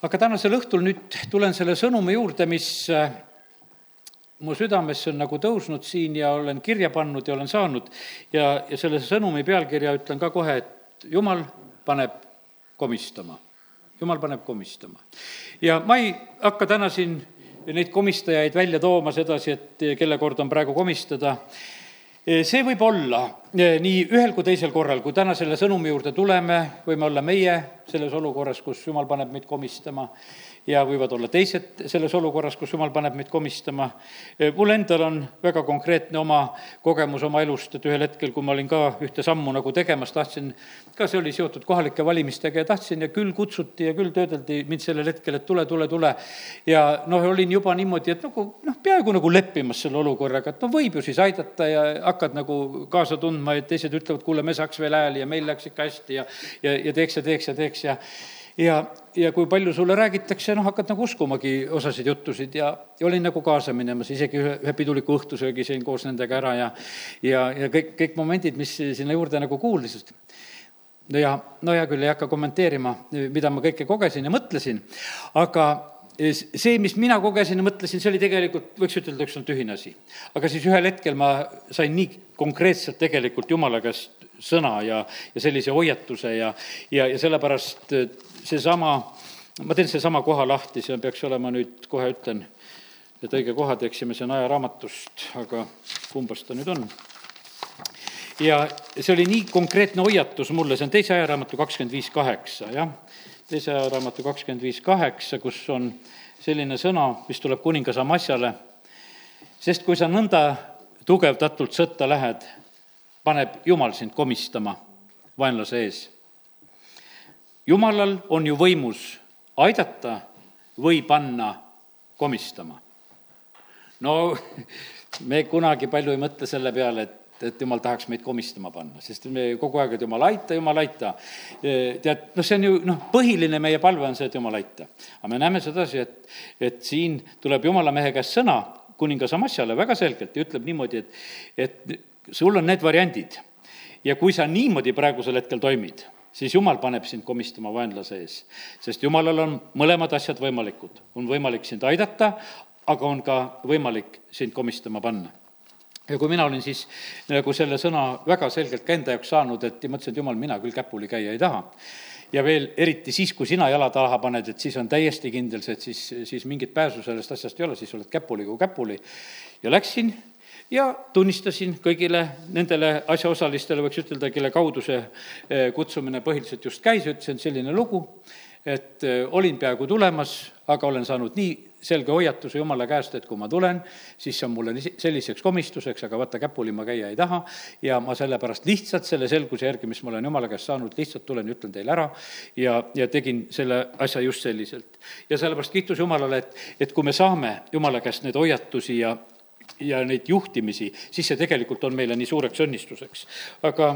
aga tänasel õhtul nüüd tulen selle sõnumi juurde, mis äh, mu südamesse on nagu tõusnud siin ja olen kirja pannud ja olen saanud ja, ja selle sõnumi pealkirja ütlen ka kohe, et jumal paneb komistama. jumal paneb komistama. ja ma ei hakka täna siin neid komistajaid välja tooma sedasi, et kelle kord on praegu komistada see võib olla nii ühel kui teisel korral, kui täna selle sõnumi juurde tuleme, võime olla meie selles olukorras, kus Jumal paneb meid komistama ja võivad olla teised selles olukorras, kus jumal paneb meid komistama. mul endal on väga konkreetne oma kogemus oma elust, et ühel hetkel, kui ma olin ka ühte sammu nagu tegemas, tahtsin, ka see oli seotud kohalike valimistega ja tahtsin ja küll kutsuti ja küll töödeldi mind sellel hetkel, et tule, tule, tule. ja noh, olin juba niimoodi, et nagu noh, peaaegu nagu leppimas selle olukorraga, et no võib ju siis aidata ja hakkad nagu kaasa tundma ja teised ütlevad, kuule, me saaks veel hääli ja meil läks ikka hästi ja, ja, ja teeks ja teeks ja teeks ja ja, ja kui palju sulle räägitakse, noh, hakkad nagu uskumagi osasid juttusid ja, ja olin nagu kaasa minemas, isegi ühe, ühe piduliku õhtusöögi sõin koos nendega ära ja ja, ja kõik, kõik momendid, mis sinna juurde nagu kuuldisid. no ja, no hea küll, ei hakka kommenteerima, mida ma kõike kogesin ja mõtlesin, aga see, mis mina kogesin ja mõtlesin, see oli tegelikult, võiks ütelda, üks on tühine asi. aga siis ühel hetkel ma sain nii konkreetselt tegelikult Jumala käest sõna ja, ja sellise hoiatuse ja, ja, ja sellepärast seesama, ma teen seesama koha lahti, see peaks olema nüüd, kohe ütlen, et õige koha teeksime, see on ajaraamatust, aga kumbast ta nüüd on? ja see oli nii konkreetne hoiatus mulle, see on teise ajaraamatu kakskümmend viis kaheksa, jah, teise ajaraamatu kakskümmend viis kaheksa, kus on selline sõna, mis tuleb kuningas Amasjale, sest kui sa nõnda tugevdatult sõtta lähed, paneb Jumal sind komistama vaenlase ees jumalal on ju võimus aidata või panna komistama. no me kunagi palju ei mõtle selle peale, et et jumal tahaks meid komistama panna, sest me kogu aeg, et jumal aita, jumal aita. tead, noh, see on ju noh, põhiline meie palve on see, et jumal aita. aga me näeme sedasi, et, et siin tuleb jumala mehe käest sõna kuningas Amasjale väga selgelt ja ütleb niimoodi, et, et sul on need variandid ja kui sa niimoodi praegusel hetkel toimid siis jumal paneb sind komistama vaenlase ees. sest jumalal on mõlemad asjad võimalikud. on võimalik sind aidata, aga on ka võimalik sind komistama panna ja kui mina olin siis nagu selle sõna väga selgelt ka enda jaoks saanud, et ja mõtlesin, et jumal, mina küll käpuli käia ei taha. ja veel eriti siis, kui sina jala taha paned, et siis on täiesti kindel see, et siis, siis mingit pääsu sellest asjast ei ole, siis oled käpuli kui käpuli. ja läksin ja tunnistasin kõigile nendele asjaosalistele, võiks ütelda, kelle kaudu see eh, kutsumine põhiliselt just käis, ütlesin, et selline lugu, et eh, olin peaaegu tulemas, aga olen saanud nii selge hoiatuse Jumala käest, et kui ma tulen, siis see on mulle selliseks komistuseks, aga vaata, käpuli ma käia ei taha ja ma sellepärast lihtsalt selle selguse järgi, mis ma olen Jumala käest saanud, lihtsalt tulen ja ütlen teile ära ja, ja tegin selle asja just selliselt. ja sellepärast kiitus Jumalale, et, et kui me saame Jumala käest neid hoiatusi ja, ja neid juhtimisi, siis see tegelikult on meile nii suureks õnnistuseks. aga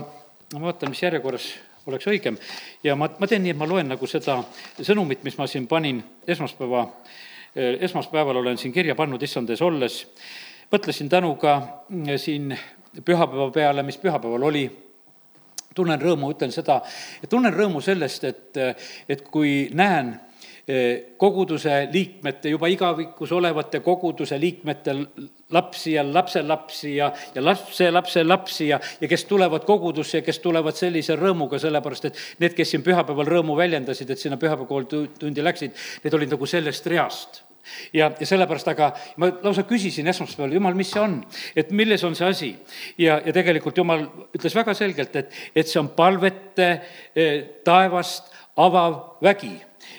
ma vaatan, mis järjekorras oleks õigem ja ma, ma teen nii, et ma loen nagu seda sõnumit, mis ma siin panin esmaspäeva, esmaspäeval olen siin kirja pannud issand ees olles, mõtlesin tänuga siin pühapäeva peale, mis pühapäeval oli, tunnen rõõmu, ütlen seda, tunnen rõõmu sellest, et, et kui näen koguduse liikmete, juba igavikus olevate koguduse liikmete lapsi ja lapselapsi ja, ja lapselapselapsi ja, ja kes tulevad kogudusse ja kes tulevad sellise rõõmuga, sellepärast et need, kes siin pühapäeval rõõmu väljendasid, et sinna pühapäevakooltundi läksid, need olid nagu sellest reast. Ja, ja sellepärast, aga ma lausa küsisin esmaspäeval, jumal, mis see on, et milles on see asi? ja, ja tegelikult jumal ütles väga selgelt, et, et see on palvete taevast avav vägi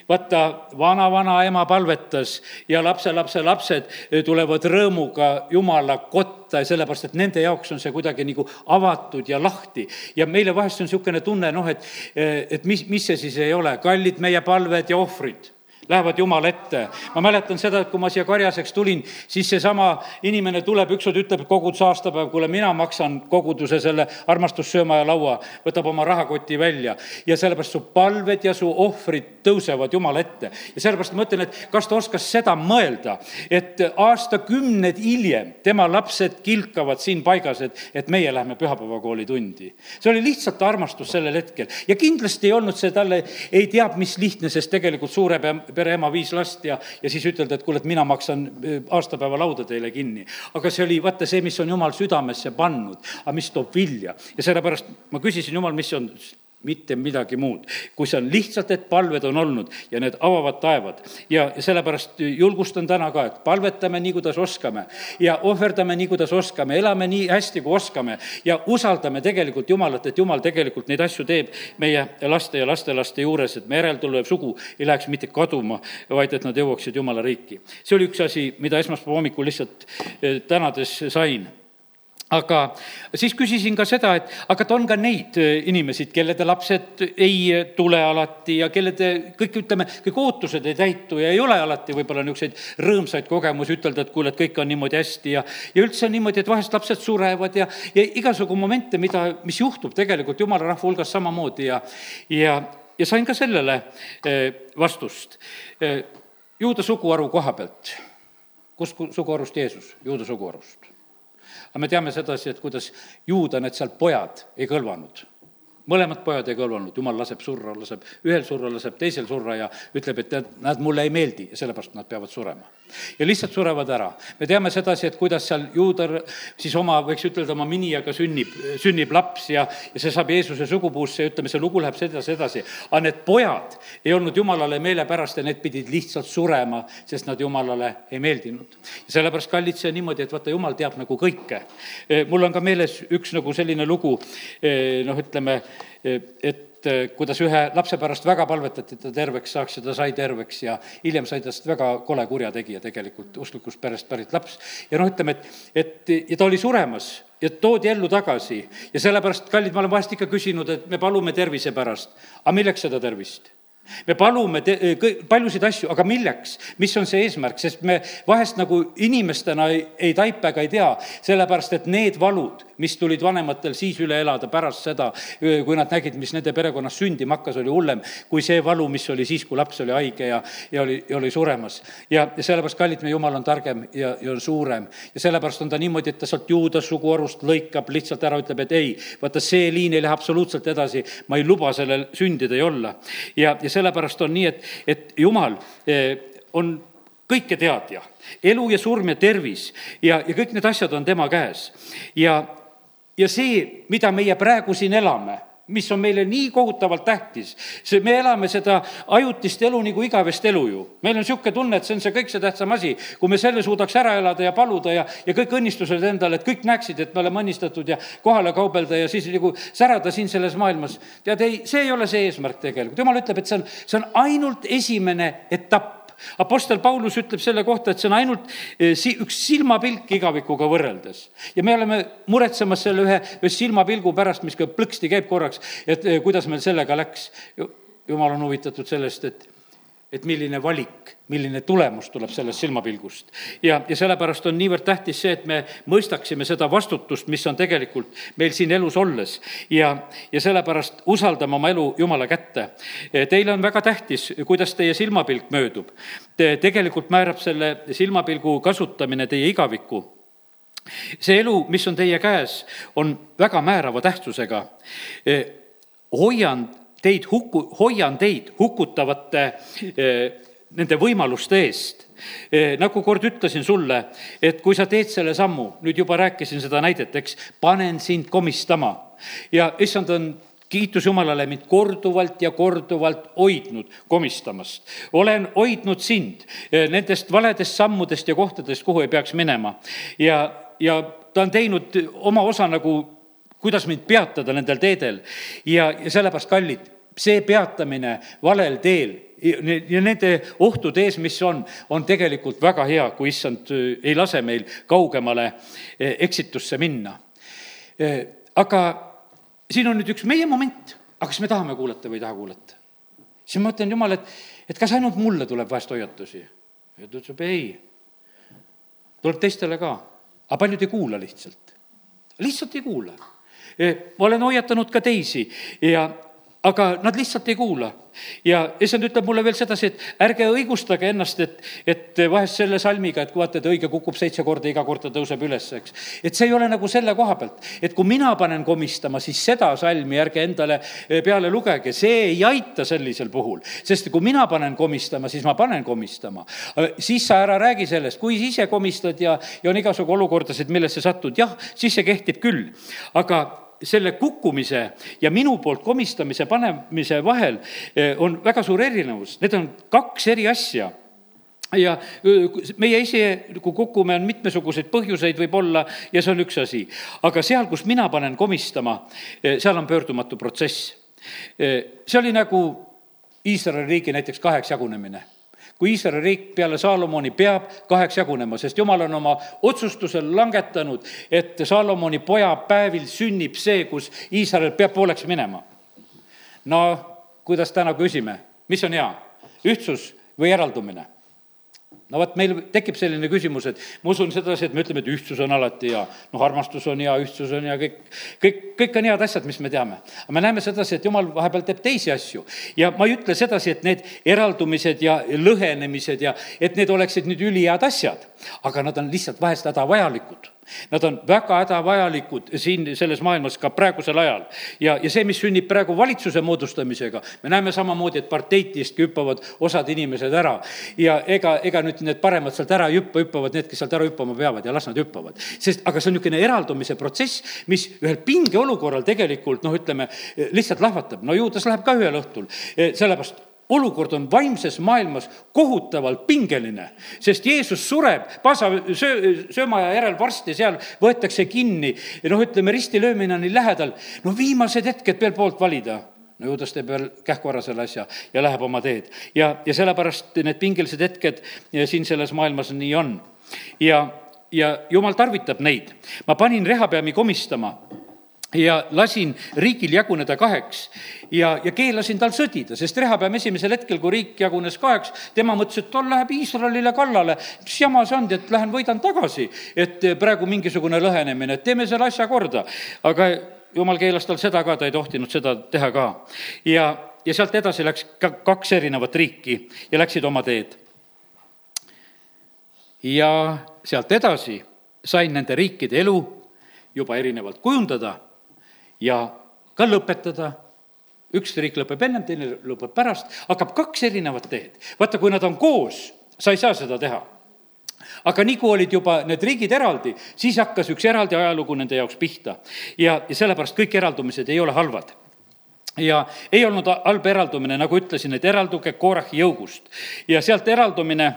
vaata, vana-vanaema palvetas ja lapselapse lapsed eh, tulevad rõõmuga Jumala kotta ja sellepärast, et nende jaoks on see kuidagi nagu avatud ja lahti. ja meile vahest on niisugune tunne, noh, et, et mis, mis see siis ei ole, kallid meie palved ja ohvrid lähevad Jumala ette. ma mäletan seda, et kui ma siia karjaseks tulin, siis seesama inimene tuleb ükskord, ütleb koguduse aastapäev, kuule, mina maksan koguduse selle armastussööma ja laua, võtab oma rahakoti välja ja sellepärast su palved ja su ohvrid tõusevad Jumala ette. ja sellepärast ma mõtlen, et kas ta oskas seda mõelda, et aastakümneid hiljem tema lapsed kilkavad siin paigas, et, et meie läheme pühapäevakooli tundi. see oli lihtsalt armastus sellel hetkel ja kindlasti ei olnud see talle ei teab mis lihtne, sest tegelikult suure pea pere ema viis last ja, ja siis ütelda, et kuule, et mina maksan äh, aastapäeva lauda teile kinni. aga see oli vaata see, mis on jumal südamesse pannud, aga mis toob vilja. ja sellepärast ma küsisin, jumal, mis on mitte midagi muud. kui see on lihtsalt, et palved on olnud ja need avavad taevad. ja sellepärast julgustan täna ka, et palvetame nii, kuidas oskame ja ohverdame nii, kuidas oskame, elame nii hästi, kui oskame ja usaldame tegelikult Jumalat, et Jumal tegelikult neid asju teeb meie laste ja lastelaste juures, et me järeltulev sugu ei läheks mitte kaduma, vaid et nad jõuaksid Jumala riiki. see oli üks asi, mida esmaspäeva hommikul lihtsalt eh, tänades sain aga siis küsisin ka seda, et aga et on ka neid äh, inimesi, kellede lapsed ei äh, tule alati ja kellede kõik, ütleme, kõik ootused ei täitu ja ei ole alati võib-olla niisuguseid rõõmsaid kogemusi ütelda, et kuule, et kõik on niimoodi hästi ja, ja üldse niimoodi, et vahest lapsed surevad ja, ja igasugu momente, mida, mis juhtub tegelikult jumala rahva hulgas samamoodi ja, ja, ja sain ka sellele äh, vastust. juuda suguharu koha pealt. kust suguharust Jeesus? juuda suguharust aga me teame sedasi, et kuidas juuda need seal pojad ei kõlvanud mõlemad pojad ei kõlvanud, jumal laseb surra, laseb ühel surra, laseb teisel surra ja ütleb, et tead, nad mulle ei meeldi ja sellepärast nad peavad surema. ja lihtsalt surevad ära. me teame sedasi, et kuidas seal juudar siis oma, võiks ütelda, oma miniaga sünnib, sünnib laps ja, ja see saab Jeesuse sugupuusse ja ütleme, see lugu läheb sedasi edasi. aga need pojad ei olnud jumalale meelepärast ja need pidid lihtsalt surema, sest nad jumalale ei meeldinud. ja sellepärast, kallid, see on niimoodi, et vaata, jumal teab nagu kõike. mul on ka meeles üks nagu selline lugu, noh, ütleme, et eh, kuidas ühe lapse pärast väga palvetati, et ta terveks saaks ja ta sai terveks ja hiljem sai tast väga kole kurjategija tegelikult, usklikust perest pärit laps. ja noh, ütleme, et, et ja ta oli suremas ja toodi ellu tagasi ja sellepärast, kallid, ma olen vahest ikka küsinud, et me palume tervise pärast, aga milleks seda tervist? Me palume te-, paljusid asju, aga milleks? mis on see eesmärk, sest me vahest nagu inimestena ei, ei taipa ega ei tea, sellepärast et need valud, mis tulid vanematel siis üle elada pärast seda, kui nad nägid, mis nende perekonnas sündima hakkas, oli hullem kui see valu, mis oli siis, kui laps oli haige ja, ja oli, ja oli suremas. ja, ja sellepärast, kallid, meie jumal on targem ja, ja on suurem. ja sellepärast on ta niimoodi, et ta sealt juuda suguharust lõikab lihtsalt ära, ütleb, et ei, vaata, see liin ei lähe absoluutselt edasi, ma ei luba sellel sündida ja olla. ja, ja sellepärast on nii, et, et jumal eh, on kõiketeadja, elu ja surm ja tervis ja, ja kõik need asjad on tema käes. ja, ja see, mida meie praegu siin elame, mis on meile nii kohutavalt tähtis, see, me elame seda ajutist elu nagu igavest elu ju. meil on niisugune tunne, et see on see kõikse tähtsam asi, kui me selle suudaks ära elada ja paluda ja, ja kõik õnnistused endale, et kõik näeksid, et me oleme õnnistatud ja kohale kaubelda ja siis nagu särada siin selles maailmas. tead, ei, see ei ole see eesmärk tegelikult, jumal ütleb, et see on, see on ainult esimene etapp Apostel Paulus ütleb selle kohta, et see on ainult eh, üks silmapilk igavikuga võrreldes. ja me oleme muretsemas selle ühe, ühe silmapilgu pärast, mis ka plõksti käib korraks, et eh, kuidas meil sellega läks. jumal on huvitatud sellest, et et milline valik, milline tulemus tuleb sellest silmapilgust. ja, ja sellepärast on niivõrd tähtis see, et me mõistaksime seda vastutust, mis on tegelikult meil siin elus olles ja, ja sellepärast usaldame oma elu Jumala kätte. Teile on väga tähtis, kuidas teie silmapilk möödub. tegelikult määrab selle silmapilgu kasutamine teie igavikku see elu, mis on teie käes, on väga määrava tähtsusega. hoian teid huku, hoian teid hukutavate eh, nende võimaluste eest. Eh, nagu kord ütlesin sulle, et kui sa teed selle sammu, nüüd juba rääkisin seda näidet, eks, panen sind komistama ja issand on kiitus Jumalale mind korduvalt ja korduvalt hoidnud komistamast. olen hoidnud sind eh, nendest valedest sammudest ja kohtadest, kuhu ei peaks minema. ja, ja ta on teinud oma osa nagu, kuidas mind peatada nendel teedel ja, ja sellepärast, kallid, see peatamine valel teel ja nende ohtude ees, mis on, on tegelikult väga hea, kui issand äh, ei lase meil kaugemale äh, eksitusse minna. Äh, aga siin on nüüd üks meie moment, aga kas me tahame kuulata või ei taha kuulata? siis ma mõtlen, jumal, et, et kas ainult mulle tuleb vahest hoiatusi? ja ta ütleb ei, tuleb teistele ka, aga paljud ei kuula lihtsalt, lihtsalt ei kuula. ma olen hoiatanud ka teisi ja, aga nad lihtsalt ei kuula. ja issand ütleb mulle veel sedasi, et ärge õigustage ennast, et, et vahest selle salmiga, et kui vaata, et õige kukub seitse korda, iga kord ta tõuseb üles, eks. et see ei ole nagu selle koha pealt, et kui mina panen komistama, siis seda salmi ärge endale peale lugege, see ei aita sellisel puhul. sest kui mina panen komistama, siis ma panen komistama. siis sa ära räägi sellest, kui ise komistad ja, ja on igasugu olukordasid, millesse satud, jah, siis see kehtib küll. aga selle kukkumise ja minu poolt komistamise panemise vahel eh, on väga suur erinevus, need on kaks eri asja ja meie ise, kui kukume, on mitmesuguseid põhjuseid võib-olla ja see on üks asi. aga seal, kus mina panen komistama, eh, seal on pöördumatu protsess. Eh, see oli nagu Iisraeli riigi näiteks kaheks jagunemine kui Iisraeli riik peale Saalomoni peab kaheks jagunema, sest jumal on oma otsustusel langetanud, et Saalomoni poja päevil sünnib see, kus Iisrael peab pooleks minema. no kuidas täna küsime, mis on hea, ühtsus või eraldumine? No vot, meil tekib selline küsimus, et ma usun sedasi, et me ütleme, et ühtsus on alati hea. noh, armastus on hea, ühtsus on hea, kõik, kõik, kõik on head asjad, mis me teame. aga me näeme sedasi, et jumal vahepeal teeb teisi asju. ja ma ei ütle sedasi, et need eraldumised ja lõhenemised ja et need oleksid nüüd ülihead asjad, aga nad on lihtsalt vahest hädavajalikud Nad on väga hädavajalikud siin selles maailmas ka praegusel ajal. ja, ja see, mis sünnib praegu valitsuse moodustamisega, me näeme samamoodi, et parteitist hüppavad osad inimesed ära. ja ega, ega nüüd need paremad sealt ära ei hüppa, hüppavad need, kes sealt ära hüppama peavad ja las nad hüppavad. sest, aga see on niisugune eraldumise protsess, mis ühel pingeolukorral tegelikult noh, ütleme, lihtsalt lahvatab. no Juudas läheb ka ühel õhtul, sellepärast olukord on vaimses maailmas kohutavalt pingeline, sest Jeesus sureb pasa söö, söömaja järel varsti seal võetakse kinni, noh, ütleme ristilöömine on nii lähedal, no viimased hetked veel poolt valida no Juudas teeb veel kähku ära selle asja ja läheb oma teed. ja, ja sellepärast need pingelised hetked siin selles maailmas nii on. ja, ja jumal tarvitab neid. ma panin rehapeami komistama ja lasin riigil jaguneda kaheks ja, ja keelasin tal sõdida, sest Rehabeam esimesel hetkel, kui riik jagunes kaheks, tema mõtles, et tol läheb Iisraelile kallale. mis jama see on, et lähen võidan tagasi, et praegu mingisugune lõhenemine, et teeme selle asja korda. aga jumal keelas tal seda ka, ta ei tohtinud seda teha ka. ja, ja sealt edasi läks ka kaks erinevat riiki ja läksid oma teed. ja sealt edasi sain nende riikide elu juba erinevalt kujundada ja ka lõpetada. üks riik lõpeb ennem, teine lõpeb pärast, hakkab kaks erinevat teed. vaata, kui nad on koos, sa ei saa seda teha aga nii kui olid juba need riigid eraldi, siis hakkas üks eraldi ajalugu nende jaoks pihta. ja, ja sellepärast kõik eraldumised ei ole halvad ja ei olnud halb eraldumine, nagu ütlesin, et eralduge Korahi jõugust ja sealt eraldumine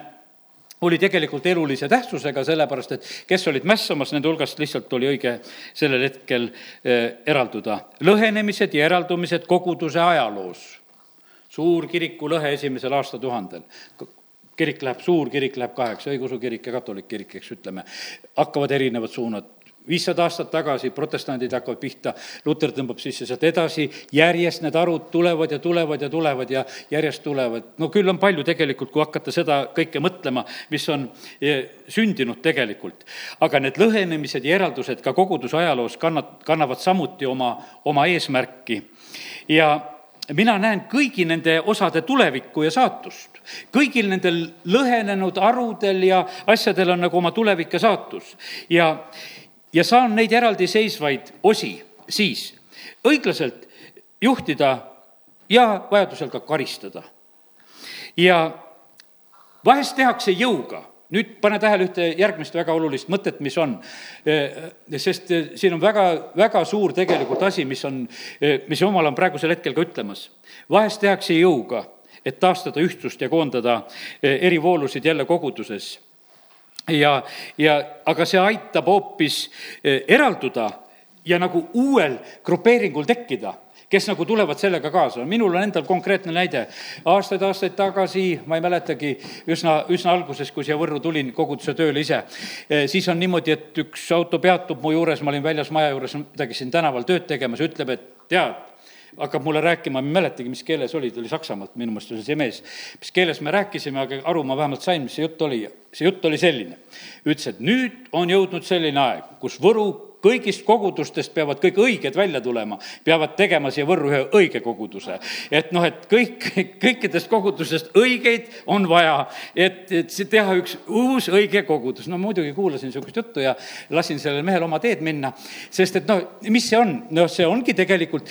oli tegelikult elulise tähtsusega, sellepärast et kes olid mässamas, nende hulgast lihtsalt oli õige sellel hetkel eh, eralduda. lõhenemised ja eraldumised koguduse ajaloos. suur kiriku lõhe esimesel aastatuhandel kirik läheb, suur kirik läheb kaheks, õigeusu kirik ja katolik kirik, eks ütleme, hakkavad erinevad suunad viissada aastat tagasi protestandid hakkavad pihta, Luter tõmbab sisse sealt edasi, järjest need arvud tulevad ja tulevad ja tulevad ja järjest tulevad. no küll on palju tegelikult, kui hakata seda kõike mõtlema, mis on eh, sündinud tegelikult. aga need lõhenemised ja eraldused ka koguduse ajaloos kannat-, kannavad samuti oma, oma eesmärki. ja mina näen kõigi nende osade tulevikku ja saatust. kõigil nendel lõhenenud harudel ja asjadel on nagu oma tulevik ja saatus. ja, ja saan neid eraldiseisvaid osi siis õiglaselt juhtida ja vajadusel ka karistada. ja vahest tehakse jõuga nüüd pane tähele ühte järgmist väga olulist mõtet, mis on, sest siin on väga, väga suur tegelikult asi, mis on, mis jumal on praegusel hetkel ka ütlemas. vahest tehakse jõuga, et taastada ühtsust ja koondada erivoolusid jälle koguduses ja, ja aga see aitab hoopis eh, eralduda ja nagu uuel grupeeringul tekkida kes nagu tulevad sellega kaasa. minul on endal konkreetne näide. aastaid-aastaid tagasi, ma ei mäletagi, üsna, üsna alguses, kui siia Võrru tulin koguduse tööle ise, eh, siis on niimoodi, et üks auto peatub mu juures, ma olin väljas maja juures midagi siin tänaval tööd tegemas, ütleb, et tead, hakkab mulle rääkima, ma ei mäletagi, mis keeles oli, ta oli Saksamaalt, minu meelest oli see mees. mis keeles me rääkisime, aga aru ma vähemalt sain, mis see jutt oli. see jutt oli selline. ütles, et nüüd on jõudnud selline aeg, kus Võru kõigist kogudustest peavad kõik õiged välja tulema, peavad tegema siia Võrru ühe õige koguduse. et noh, et kõik, kõikidest kogudusest õigeid on vaja, et, et teha üks uus õige kogudus. no muidugi kuulasin niisugust juttu ja lasin sellel mehel oma teed minna, sest et noh, mis see on, noh, see ongi tegelikult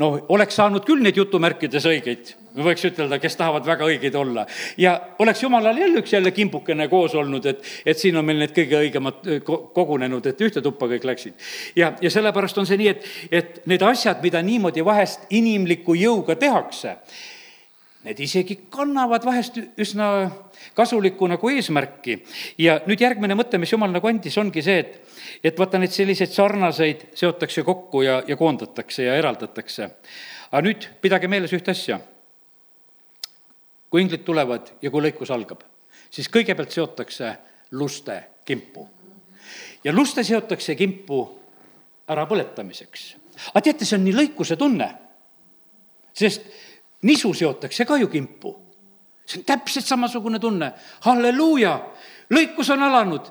noh, oleks saanud küll neid jutumärkides õigeid, võiks ütelda, kes tahavad väga õigeid olla. ja oleks jumalal jälle üks jälle kimbukene koos olnud, et, et siin on meil need kõige õigemad kogunenud, et ühte tuppa kõik läksid. ja, ja sellepärast on see nii, et, et need asjad, mida niimoodi vahest inimliku jõuga tehakse, need isegi kannavad vahest üsna kasulikku nagu eesmärki. ja nüüd järgmine mõte, mis jumal nagu andis, ongi see, et et vaata, neid selliseid sarnaseid seotakse kokku ja, ja koondatakse ja eraldatakse. aga nüüd pidage meeles ühte asja. kui inglid tulevad ja kui lõikus algab, siis kõigepealt seotakse luste kimpu. ja luste seotakse kimpu ärapõletamiseks. aga teate, see on nii lõikuse tunne, sest nisu seotakse ka ju kimpu. see on täpselt samasugune tunne, halleluuja, lõikus on alanud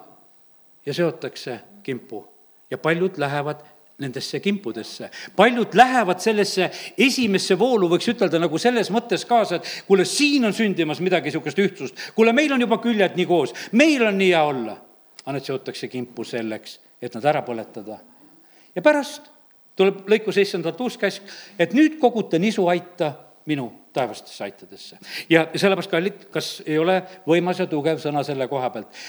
ja seotakse kimpu ja paljud lähevad nendesse kimpudesse. paljud lähevad sellesse esimesse voolu, võiks ütelda nagu selles mõttes kaasa, et kuule, siin on sündimas midagi niisugust ühtsust. kuule, meil on juba küljed nii koos, meil on nii hea olla. aga need seotakse kimpu selleks, et nad ära põletada. ja pärast tuleb lõikus issandalt uus käsk, et nüüd kogute nisu aita minu taevastesse aitadesse. ja sellepärast, kallid, kas ei ole võimas ja tugev sõna selle koha pealt?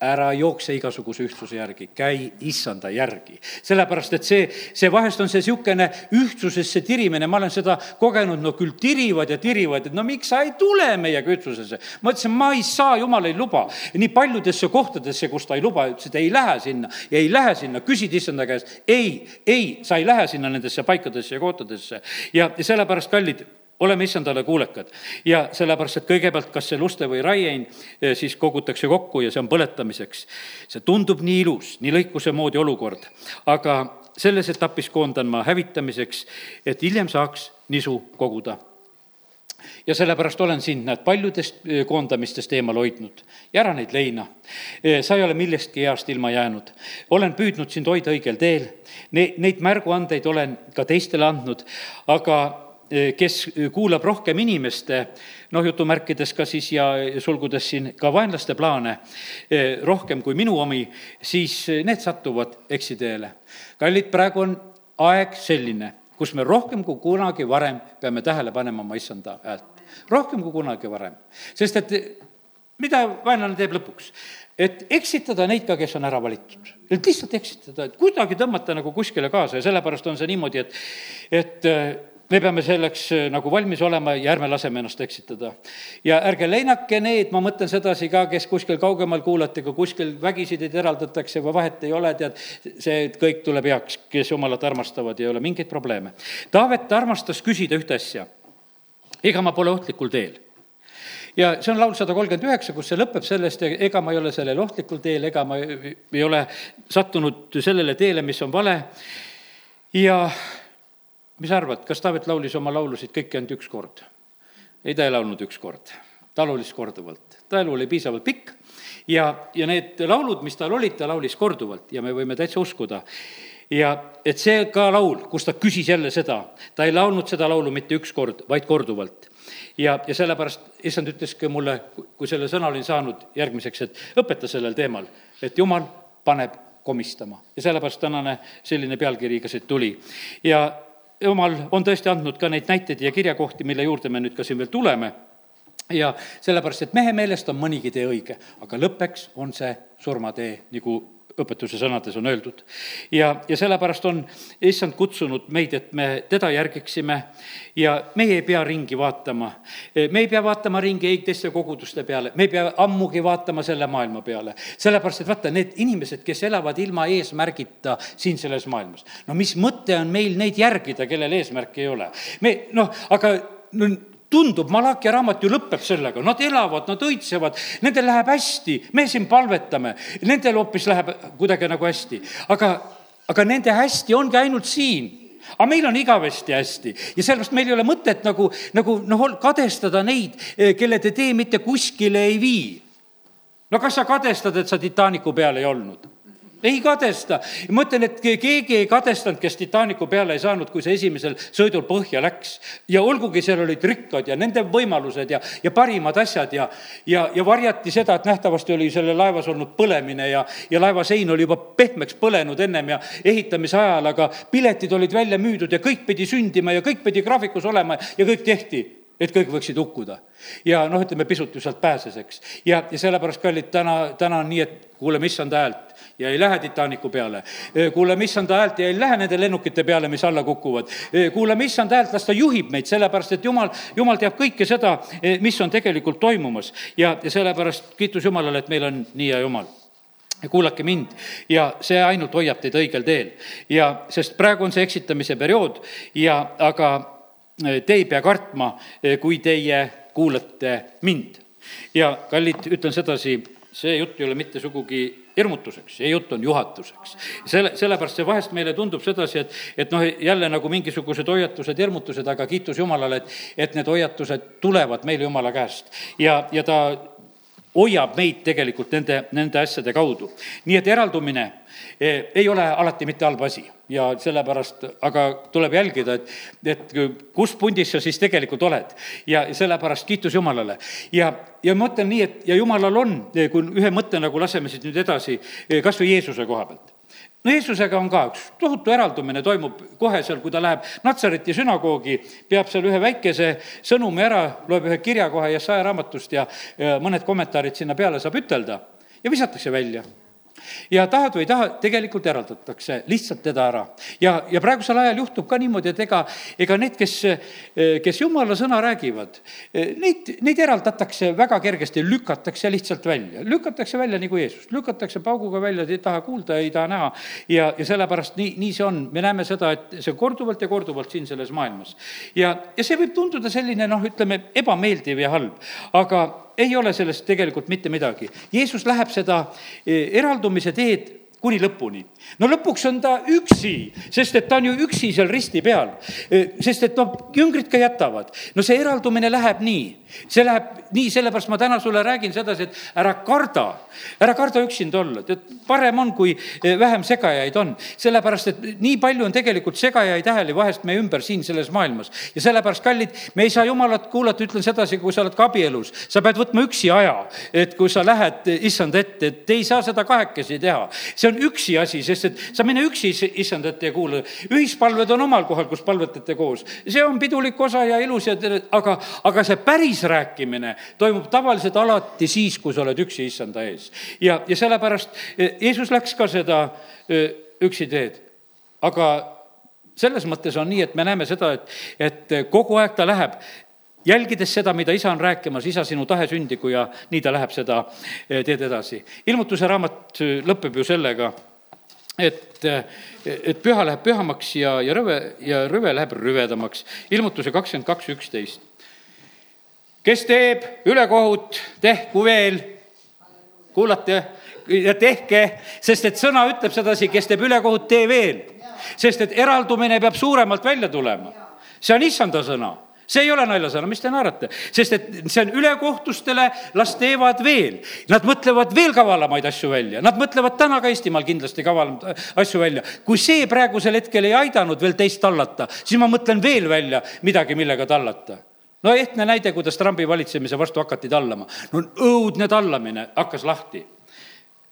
ära jookse igasuguse ühtsuse järgi, käi issanda järgi. sellepärast, et see, see vahest on see niisugune ühtsusesse tirimine, ma olen seda kogenud, no küll tirivad ja tirivad, et no miks sa ei tule meiega ühtsusesse. ma ütlesin, ma ei saa, jumal ei luba. nii paljudesse kohtadesse, kus ta ei luba, ütles, et ei lähe sinna ja ei lähe sinna, küsid issanda käest. ei, ei, sa ei lähe sinna nendesse paikadesse ja kohtadesse. ja sellepärast, kallid oleme issandale kuulekad. ja sellepärast, et kõigepealt, kas see luste või raiein, eh, siis kogutakse kokku ja see on põletamiseks. see tundub nii ilus, nii lõikuse moodi olukord, aga selles etapis koondan ma hävitamiseks, et hiljem saaks nisu koguda ja sellepärast olen sind, näed, paljudest eh, koondamistest eemal hoidnud ja ära neid leina. Eh, sa ei ole millestki heast ilma jäänud. olen püüdnud sind hoida õigel teel, neid märguandeid olen ka teistele andnud, aga kes kuulab rohkem inimeste, noh, jutumärkides ka siis ja sulgudes siin ka vaenlaste plaane, eh, rohkem kui minu omi, siis eh, need satuvad eksiteele. kallid, praegu on aeg selline, kus me rohkem kui kunagi varem peame tähele panema oma issanda häält. rohkem kui kunagi varem, sest et mida vaenlane teeb lõpuks? et eksitada neid ka, kes on ära valitud. et lihtsalt eksitada, et kuidagi tõmmata nagu kuskile kaasa ja sellepärast on see niimoodi, et, et me peame selleks äh, nagu valmis olema ja ärme laseme ennast eksitada. ja ärge leinake need, ma mõtlen sedasi ka, kes kuskil kaugemal kuulate, kui kuskil vägisi teid eraldatakse või vahet ei ole, tead, see kõik tuleb heaks, kes jumalat armastavad, ei ole mingeid probleeme. Taavet armastas küsida ühte asja. ega ma pole ohtlikul teel ja see on laul sada kolmkümmend üheksa, kus see lõpeb sellest, ega ma ei ole sellel ohtlikul teel, ega ma ei ole sattunud sellele teele, mis on vale. ja mis sa arvad, kas Taavet laulis oma laulusid kõiki ainult üks kord? ei, ta ei laulnud üks kord, ta laulis korduvalt. ta elu oli piisavalt pikk ja, ja need laulud, mis tal olid, ta laulis korduvalt ja me võime täitsa uskuda. ja et see ka laul, kus ta küsis jälle seda, ta ei laulnud seda laulu mitte üks kord, vaid korduvalt. ja, ja sellepärast issand ütleski mulle, kui selle sõna olin saanud järgmiseks, et õpeta sellel teemal, et jumal paneb komistama ja sellepärast tänane selline pealkiri ka siit tuli. ja jumal on tõesti andnud ka neid näiteid ja kirjakohti, mille juurde me nüüd ka siin veel tuleme. Ja sellepärast, et mehe meelest on mõnigi tee õige, aga lõppeks on see surmatee, nagu õpetuse sõnades on öeldud. ja, ja sellepärast on issand kutsunud meid, et me teda järgiksime ja meie ei pea ringi vaatama. me ei pea vaatama ringi ei teiste koguduste peale, me ei pea ammugi vaatama selle maailma peale. sellepärast, et vaata, need inimesed, kes elavad ilma eesmärgita siin selles maailmas, no mis mõte on meil neid järgida, kellel eesmärki ei ole? me noh, aga no tundub, Malachi raamat ju lõpeb sellega, nad elavad, nad õitsevad, nendel läheb hästi, me siin palvetame, nendel hoopis läheb kuidagi nagu hästi. aga, aga nende hästi ongi ainult siin aga meil on igavesti hästi ja sellepärast meil ei ole mõtet nagu, nagu noh, kadestada neid, kelle te tee mitte kuskile ei vii. no kas sa kadestad, et sa Titanicu peal ei olnud? Ei kadesta. ma ütlen, et keegi ei kadestanud, kes Titanicu peale ei saanud, kui see esimesel sõidul põhja läks. ja olgugi seal olid rikkad ja nende võimalused ja, ja parimad asjad ja, ja, ja varjati seda, et nähtavasti oli selle laevas olnud põlemine ja, ja laeva sein oli juba pehmeks põlenud ennem ja ehitamise ajal, aga piletid olid välja müüdud ja kõik pidi sündima ja kõik pidi graafikus olema ja kõik tehti et kõik võiksid hukkuda. ja noh, ütleme pisut ju sealt pääses, eks. ja, ja sellepärast, kallid, täna, täna on nii, et kuuleme issanda häält ja ei lähe Titanicu peale. kuuleme issanda häält ja ei lähe nende lennukite peale, mis alla kukuvad. kuuleme issanda häält, las ta juhib meid, sellepärast et jumal, jumal teab kõike seda, mis on tegelikult toimumas. ja, ja sellepärast kiitus Jumalale, et meil on nii hea Jumal kuulake mind ja see ainult hoiab teid õigel teel. ja sest praegu on see eksitamise periood ja, aga te ei pea kartma, kui teie kuulate mind. ja kallid, ütlen sedasi, see jutt ei ole mitte sugugi hirmutuseks, see jutt on juhatuseks. selle, sellepärast see vahest meile tundub sedasi, et, et noh, jälle nagu mingisugused hoiatused, hirmutused, aga kiitus Jumalale, et, et need hoiatused tulevad meile Jumala käest. ja, ja ta hoiab meid tegelikult nende, nende asjade kaudu. nii et eraldumine eh, ei ole alati mitte halb asi ja sellepärast, aga tuleb jälgida, et, et kus pundis sa siis tegelikult oled. ja sellepärast kiitus Jumalale. ja, ja ma mõtlen nii, et ja Jumalal on, kui ühe mõtte nagu laseme siit nüüd edasi, kas või Jeesuse koha pealt no Jeesusega on ka üks tohutu eraldumine toimub kohe seal, kui ta läheb Natsareti sünagoogi, peab seal ühe väikese sõnumi ära, loeb ühe kirja kohe Jesaja raamatust ja, mõned kommentaarid sinna peale saab ütelda ja visatakse välja ja tahad või ei taha, tegelikult eraldatakse lihtsalt teda ära. ja, ja praegusel ajal juhtub ka niimoodi, et ega, ega need, kes, kes jumala sõna räägivad, neid, neid eraldatakse väga kergesti, lükatakse lihtsalt välja. lükatakse välja nagu Jeesust, lükatakse pauguga välja, ei taha kuulda, ei taha näha. ja, ja sellepärast nii, nii see on, me näeme seda, et see korduvalt ja korduvalt siin selles maailmas. ja, ja see võib tunduda selline noh, ütleme ebameeldiv ja halb, aga ei ole sellest tegelikult mitte midagi. Jeesus läheb seda eh, eraldumise teed kuni lõpuni. no lõpuks on ta üksi, sest et ta on ju üksi seal risti peal. Sest et noh, jüngrid ka jätavad. no see eraldumine läheb nii, see läheb nii, sellepärast ma täna sulle räägin sedasi, et ära karda, ära karda üksinda olla, et parem on, kui vähem segajaid on. sellepärast, et nii palju on tegelikult segajaid hääli vahest meie ümber siin selles maailmas. ja sellepärast, kallid, me ei saa jumalat kuulata, ütlen sedasi, kui sa oled ka abielus, sa pead võtma üksi aja, et kui sa lähed issand ette, et ei saa seda kahekesi teha. see on üksi asi, sest et sa mine üksi issand ette ja kuula. ühispalved on omal kohal, kus palvetate koos. see on pidulik osa ja ilus ja tere, aga, aga see päris rääkimine toimub tavaliselt alati siis, kui sa oled üksi issanda ees. ja, ja sellepärast e, Jeesus läks ka seda e, üksi teed. aga selles mõttes on nii, et me näeme seda, et, et kogu aeg ta läheb jälgides seda, mida isa on rääkimas, isa, sinu tahe sündigu ja nii ta läheb seda eh, teed edasi. ilmutuse raamat eh, lõpeb ju sellega, et, eh, et püha läheb pühamaks ja, ja rõve, ja rõve läheb rüvedamaks. ilmutuse kakskümmend kaks, üksteist. kes teeb ülekohut, tehku veel, kuulate, ja tehke, sest et sõna ütleb sedasi, kes teeb ülekohut, tee veel. sest et eraldumine peab suuremalt välja tulema. see on issanda sõna see ei ole naljasõna, mis te naerate, sest et see on ülekohtustele, las teevad veel. Nad mõtlevad veel kavalamaid asju välja, nad mõtlevad täna ka Eestimaal kindlasti kavalamaid asju välja. kui see praegusel hetkel ei aidanud veel teist tallata, siis ma mõtlen veel välja midagi, millega tallata no ehtne näide, kuidas Trumpi valitsemise vastu hakati tallama. no õudne tallamine hakkas lahti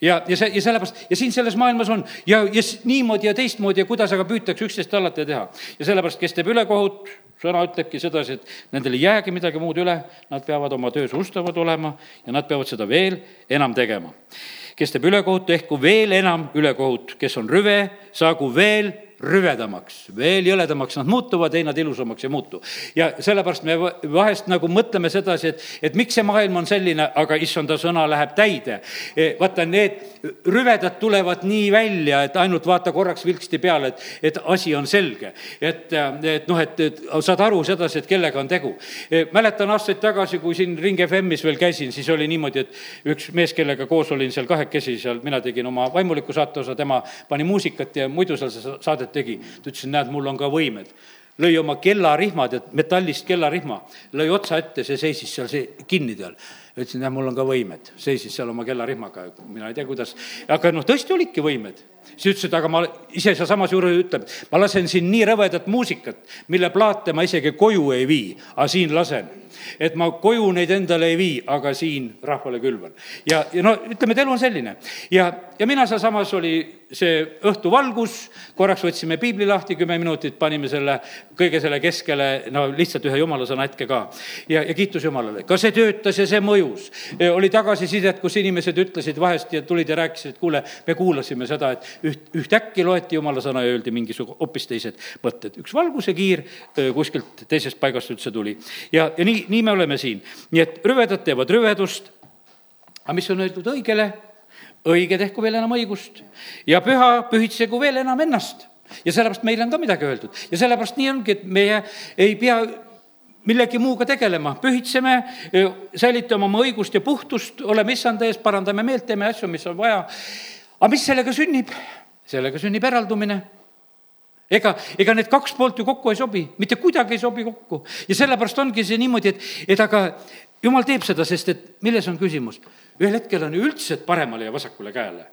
ja, ja see, ja sellepärast, ja siin selles maailmas on ja, ja niimoodi ja teistmoodi ja kuidas aga püütakse üksteist tallata ja teha. ja sellepärast, kes teeb ülekohut, sõna ütlebki sedasi, et nendel ei jäägi midagi muud üle, nad peavad oma töös ustavad olema ja nad peavad seda veel enam tegema. kes teeb ülekohut, tehku veel enam ülekohut, kes on rüve, saagu veel rüvedamaks, veel jõledamaks nad muutuvad, ei nad ilusamaks ei muutu. ja sellepärast me vahest nagu mõtleme sedasi, et, et miks see maailm on selline, aga issanda sõna läheb täide. E, vaata, need rüvedad tulevad nii välja, et ainult vaata korraks vilksti peale, et, et asi on selge. et, et noh, et, et saad aru sedasi, et kellega on tegu. E, mäletan aastaid tagasi, kui siin Ring FM-is veel käisin, siis oli niimoodi, et üks mees, kellega koos olin seal kahekesi seal, mina tegin oma vaimuliku saateosa, tema pani muusikat ja muidu seal saadet aastaid tegi. ta ütles, näed, mul on ka võimed. lõi oma kellarihmad, et metallist kellarihma, lõi otsa ette, see seisis seal see kinni seal ütlesin, jah, mul on ka võimed, seisis seal oma kellarihmaga, mina ei tea, kuidas, aga noh, tõesti olidki võimed siis ütles, et aga ma ise sealsamas juures ütleb, ma lasen siin nii rõvedat muusikat, mille plaate ma isegi koju ei vii, aga siin lasen. et ma koju neid endale ei vii, aga siin rahvale külvan. ja, ja no ütleme, et elu on selline. ja, ja mina sealsamas oli see õhtuvalgus, korraks võtsime piibli lahti, kümme minutit panime selle, kõige selle keskele, no lihtsalt ühe jumalasõna hetke ka. ja, ja kiitus Jumalale, ka see töötas ja see mõjus. oli tagasisidet, kus inimesed ütlesid vahest ja tulid ja rääkisid, et kuule, me kuulasime seda, et üht, ühtäkki loeti jumala sõna ja öeldi mingisugune hoopis teised mõtted. üks valguse kiir kuskilt teisest paigast üldse tuli. ja, ja nii, nii me oleme siin. nii et rüvedad teevad rüvedust, aga mis on öeldud õigele, õige tehku veel enam õigust ja püha pühitsegu veel enam ennast ja sellepärast meile on ka midagi öeldud ja sellepärast nii ongi, et meie ei pea millegi muuga tegelema, pühitseme, säilitame oma õigust ja puhtust, oleme issanda ees, parandame meelt, teeme asju, mis on vaja aga mis sellega sünnib? Sellega sünnib eraldumine ega, ega need kaks poolt ju kokku ei sobi, mitte kuidagi ei sobi kokku. ja sellepärast ongi see niimoodi, et, et aga jumal teeb seda, sest et milles on küsimus? ühel hetkel on ju üldse paremale ja vasakule käele.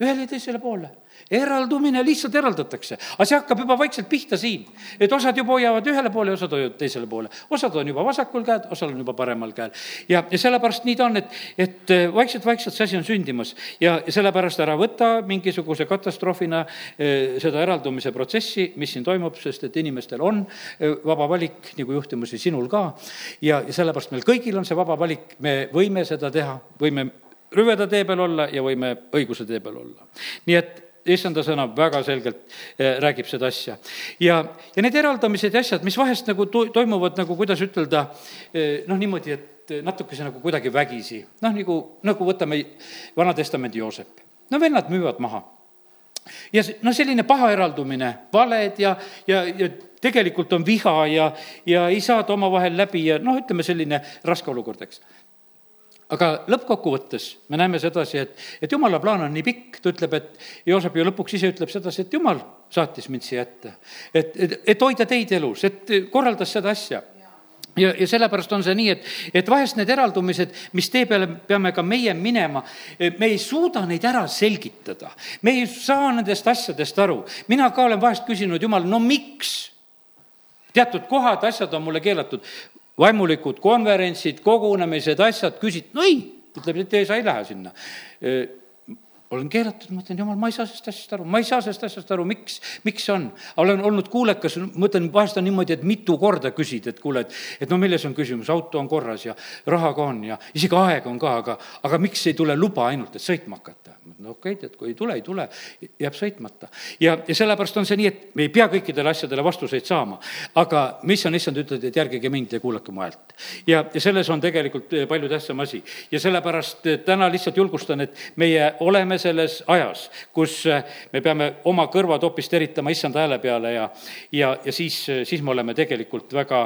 ühele ja teisele poole eraldumine lihtsalt eraldatakse, aga see hakkab juba vaikselt pihta siin. et osad juba hoiavad ühele poole, osad hoiavad teisele poole. osad on juba vasakul käel, osal on juba paremal käel. ja, ja sellepärast nii ta on, et, et äh, vaikselt-vaikselt see asi on sündimas ja, ja sellepärast ära võta mingisuguse katastroofina äh, seda eraldumise protsessi, mis siin toimub, sest et inimestel on äh, vaba valik, nagu juhtimusi sinul ka. ja, ja sellepärast meil kõigil on see vaba valik, me võime seda teha, võime rüveda tee peal olla ja võime õiguse tee peal olla. nii et issanda sõna väga selgelt eh, räägib seda asja. ja, ja need eraldamised ja asjad, mis vahest nagu to-, toimuvad nagu, kuidas ütelda, eh, noh, niimoodi, et natukese nagu kuidagi vägisi, noh, nagu, nagu võtame Vana-testamendi Joosep. no vennad müüvad maha. ja noh, selline paha eraldumine, valed ja, ja, ja tegelikult on viha ja, ja ei saada omavahel läbi ja noh, ütleme selline raske olukord, eks aga lõppkokkuvõttes me näeme sedasi, et, et jumala plaan on nii pikk, ta ütleb, et Joosep ju lõpuks ise ütleb sedasi, et jumal saatis mind siia ette. et, et, et hoida teid elus, et korraldas seda asja ja, ja sellepärast on see nii, et, et vahest need eraldumised, mis tee peale peame ka meie minema, me ei suuda neid ära selgitada. me ei saa nendest asjadest aru. mina ka olen vahest küsinud, jumal, no miks? teatud kohad, asjad on mulle keelatud vaimulikud konverentsid, kogunemised, asjad, küsid, no ei, ütleb, et sa ei lähe sinna olen keelatud, mõtlen, jumal, ma ei saa sellest asjast aru, ma ei saa sellest asjast aru, miks, miks see on. olen olnud kuulekas, mõtlen, vahest on niimoodi, et mitu korda küsid, et kuule, et, et no milles on küsimus, auto on korras ja raha ka on ja isegi aega on ka, aga, aga miks ei tule luba ainult, et sõitma hakata? No okei okay,, et kui ei tule, ei tule, jääb sõitmata. ja, ja sellepärast on see nii, et me ei pea kõikidele asjadele vastuseid saama. aga mis on, issand ütleb, et järgige mind ja kuulake mu häält. ja, ja selles on tegelikult palju tähtsam asi. ja sellepärast täna lihtsalt julgustan, et meie oleme selles ajas, kus me peame oma kõrvad hoopis teritama issanda hääle peale ja, ja, ja siis, siis me oleme tegelikult väga,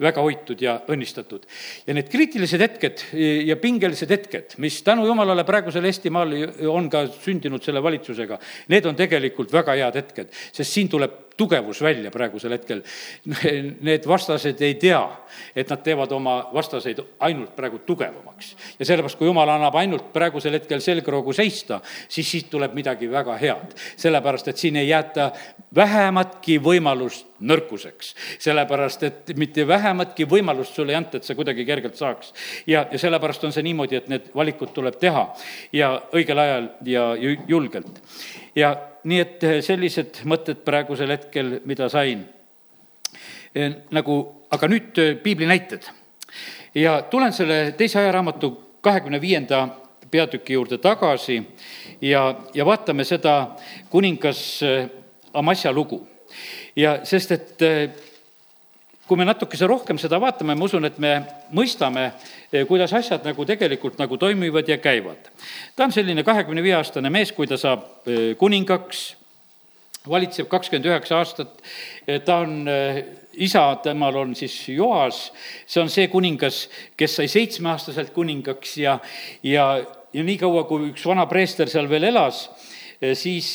väga hoitud ja õnnistatud. ja need kriitilised hetked ja pingelised hetked, mis tänu jumalale praegusel Eestimaal on ka ka sündinud selle valitsusega, need on tegelikult väga head hetked, sest siin tuleb tugevus välja praegusel hetkel. Need vastased ei tea, et nad teevad oma vastaseid ainult praegu tugevamaks. ja sellepärast, kui jumal annab ainult praegusel hetkel selgroogu seista, siis siit tuleb midagi väga head. sellepärast, et siin ei jäeta vähematki võimalust nõrkuseks. sellepärast, et mitte vähematki võimalust sulle ei anta, et sa kuidagi kergelt saaks. ja, ja sellepärast on see niimoodi, et need valikud tuleb teha ja õigel ajal ja julgelt. ja nii et eh, sellised mõtted praegusel hetkel, mida sain. Eh, nagu, aga nüüd eh, piibli näited. ja tulen selle teise ajaraamatu kahekümne viienda peatüki juurde tagasi ja, ja vaatame seda kuningas Amasja lugu. ja sest, et kui me natukese rohkem seda vaatame, ma usun, et me mõistame, eh, kuidas asjad nagu tegelikult nagu toimivad ja käivad. ta on selline kahekümne viie aastane mees, kui ta saab eh, kuningaks, valitseb kakskümmend üheksa aastat, eh, ta on isa, temal on siis Joas, see on see kuningas, kes sai seitsmeaastaselt kuningaks ja, ja, ja niikaua, kui üks vana preester seal veel elas, siis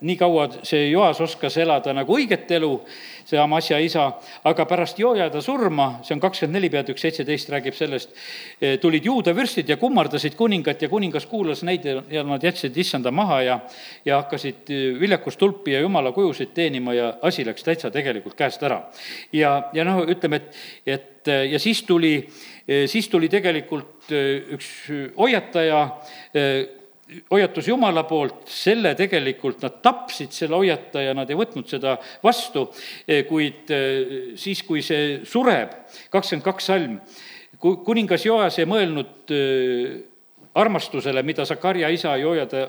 nii kaua see Joas oskas elada nagu õiget elu, see Amasja isa, aga pärast Joojada surma, see on kakskümmend neli peatükk seitseteist räägib sellest, tulid juuda vürstid ja kummardasid kuningat ja kuningas kuulas neid ja nad jätsid issanda maha ja ja hakkasid viljakustulpi ja jumala kujusid teenima ja asi läks täitsa tegelikult käest ära. ja, ja noh, ütleme, et, et ja siis tuli, siis tuli tegelikult üks hoiataja, hoiatus Jumala poolt, selle tegelikult nad tapsid, selle hoiataja, nad ei võtnud seda vastu, kuid siis, kui see sureb, kakskümmend kaks salm, kuningas Joas ei mõelnud armastusele, mida Sakarja isa Joojade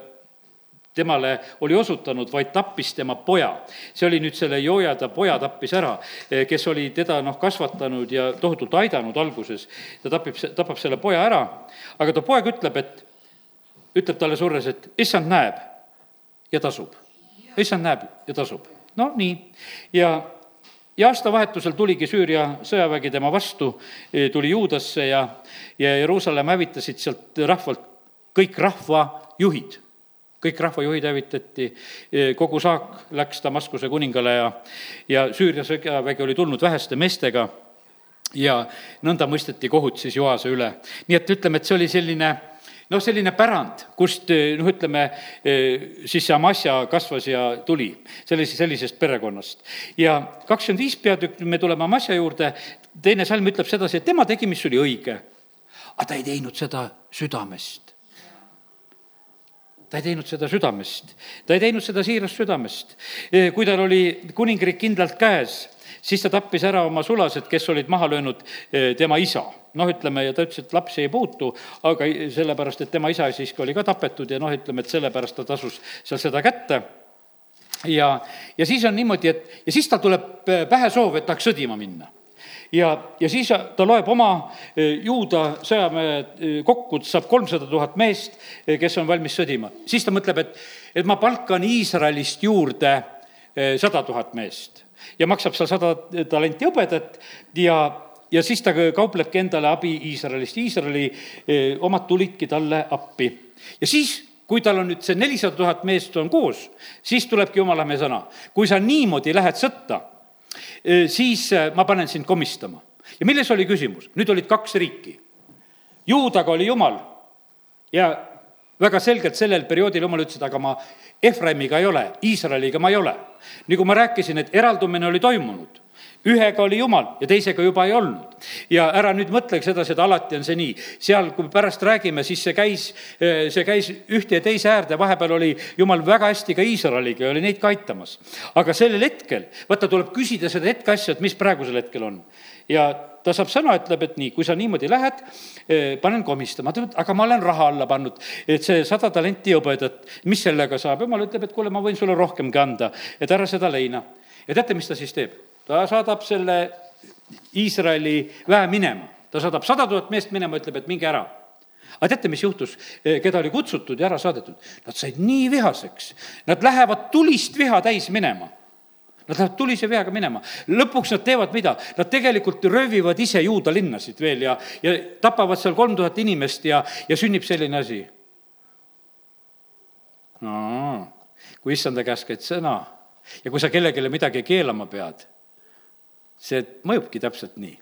temale oli osutanud, vaid tappis tema poja. see oli nüüd selle Joojada poja tappis ära, kes oli teda noh, kasvatanud ja tohutult aidanud alguses. ta tapib, tapab selle poja ära, aga too poeg ütleb, et ütleb talle surres, et issand näeb ja tasub. issand näeb ja tasub. no nii, ja, ja aastavahetusel tuligi Süüria sõjavägi tema vastu, tuli Juudasse ja, ja Jeruusalemma hävitasid sealt rahvalt kõik rahvajuhid kõik rahvajuhid hävitati, kogu saak läks Damaskuse kuningale ja, ja Süüria sõjavägi oli tulnud väheste meestega ja nõnda mõisteti kohut siis Joase üle. nii et ütleme, et see oli selline noh, selline pärand, kust noh, ütleme, siis see Amasja kasvas ja tuli sellise, sellisest perekonnast. ja kakskümmend viis peatükk, me tuleme Amasja juurde, teine salm ütleb sedasi, et tema tegi, mis oli õige. aga ta ei teinud seda südamest ta ei teinud seda südamest, ta ei teinud seda siirast südamest. kui tal oli kuningriik kindlalt käes, siis ta tappis ära oma sulased, kes olid maha löönud tema isa noh, ütleme, ja ta ütles, et lapsi ei puutu, aga sellepärast, et tema isa siiski oli ka tapetud ja noh, ütleme, et sellepärast ta tasus seal seda kätte. ja, ja siis on niimoodi, et ja siis tal tuleb pähe soov, et tahaks sõdima minna ja, ja siis ta loeb oma e, juuda sõjaväe e, kokku, saab kolmsada tuhat meest, kes on valmis sõdima. siis ta mõtleb, et, et ma palkan Iisraelist juurde sada tuhat meest ja maksab seal sada talenti hõbedat ja ja siis ta kauplebki endale abi Iisraelist, Iisraeli eh, omad tulidki talle appi. ja siis, kui tal on nüüd see nelisada tuhat meest on koos, siis tulebki jumala mehe sõna. kui sa niimoodi lähed sõtta, eh, siis eh, ma panen sind komistama. ja milles oli küsimus? nüüd olid kaks riiki. Juudaga oli jumal ja väga selgelt sellel perioodil jumal ütles, et aga ma Efraimiga ei ole, Iisraeliga ma ei ole. nagu ma rääkisin, et eraldumine oli toimunud ühega oli jumal ja teisega juba ei olnud. ja ära nüüd mõtleks edasi, et alati on see nii. seal, kui pärast räägime, siis see käis, see käis ühte ja teise äärde, vahepeal oli jumal väga hästi ka Iisraeliga ja oli neid ka aitamas. aga sellel hetkel, vaata, tuleb küsida seda hetkeasja, et mis praegusel hetkel on. Ja ta saab sõna, ütleb, et nii, kui sa niimoodi lähed, eh, panen komistama, ta ütleb, aga ma olen raha alla pannud, et see sada talenti hõbedat, mis sellega saab, jumal ütleb, et kuule, ma võin sulle rohkemgi anda, et ära seda leina. ja teate, mis ta siis teeb? ta saadab selle Iisraeli väe minema, ta saadab sada tuhat meest minema, ütleb, et minge ära aga teate, mis juhtus, eh, keda oli kutsutud ja ära saadetud? Nad said nii vihaseks, nad lähevad tulist viha täis minema. Nad lähevad tulise vihaga minema. lõpuks nad teevad mida? Nad tegelikult röövivad ise juuda linnasid veel ja, ja tapavad seal kolm tuhat inimest ja, ja sünnib selline asi. no kui issanda käest käid sõna ja kui sa kellelegi midagi keelama pead see mõjubki täpselt nii.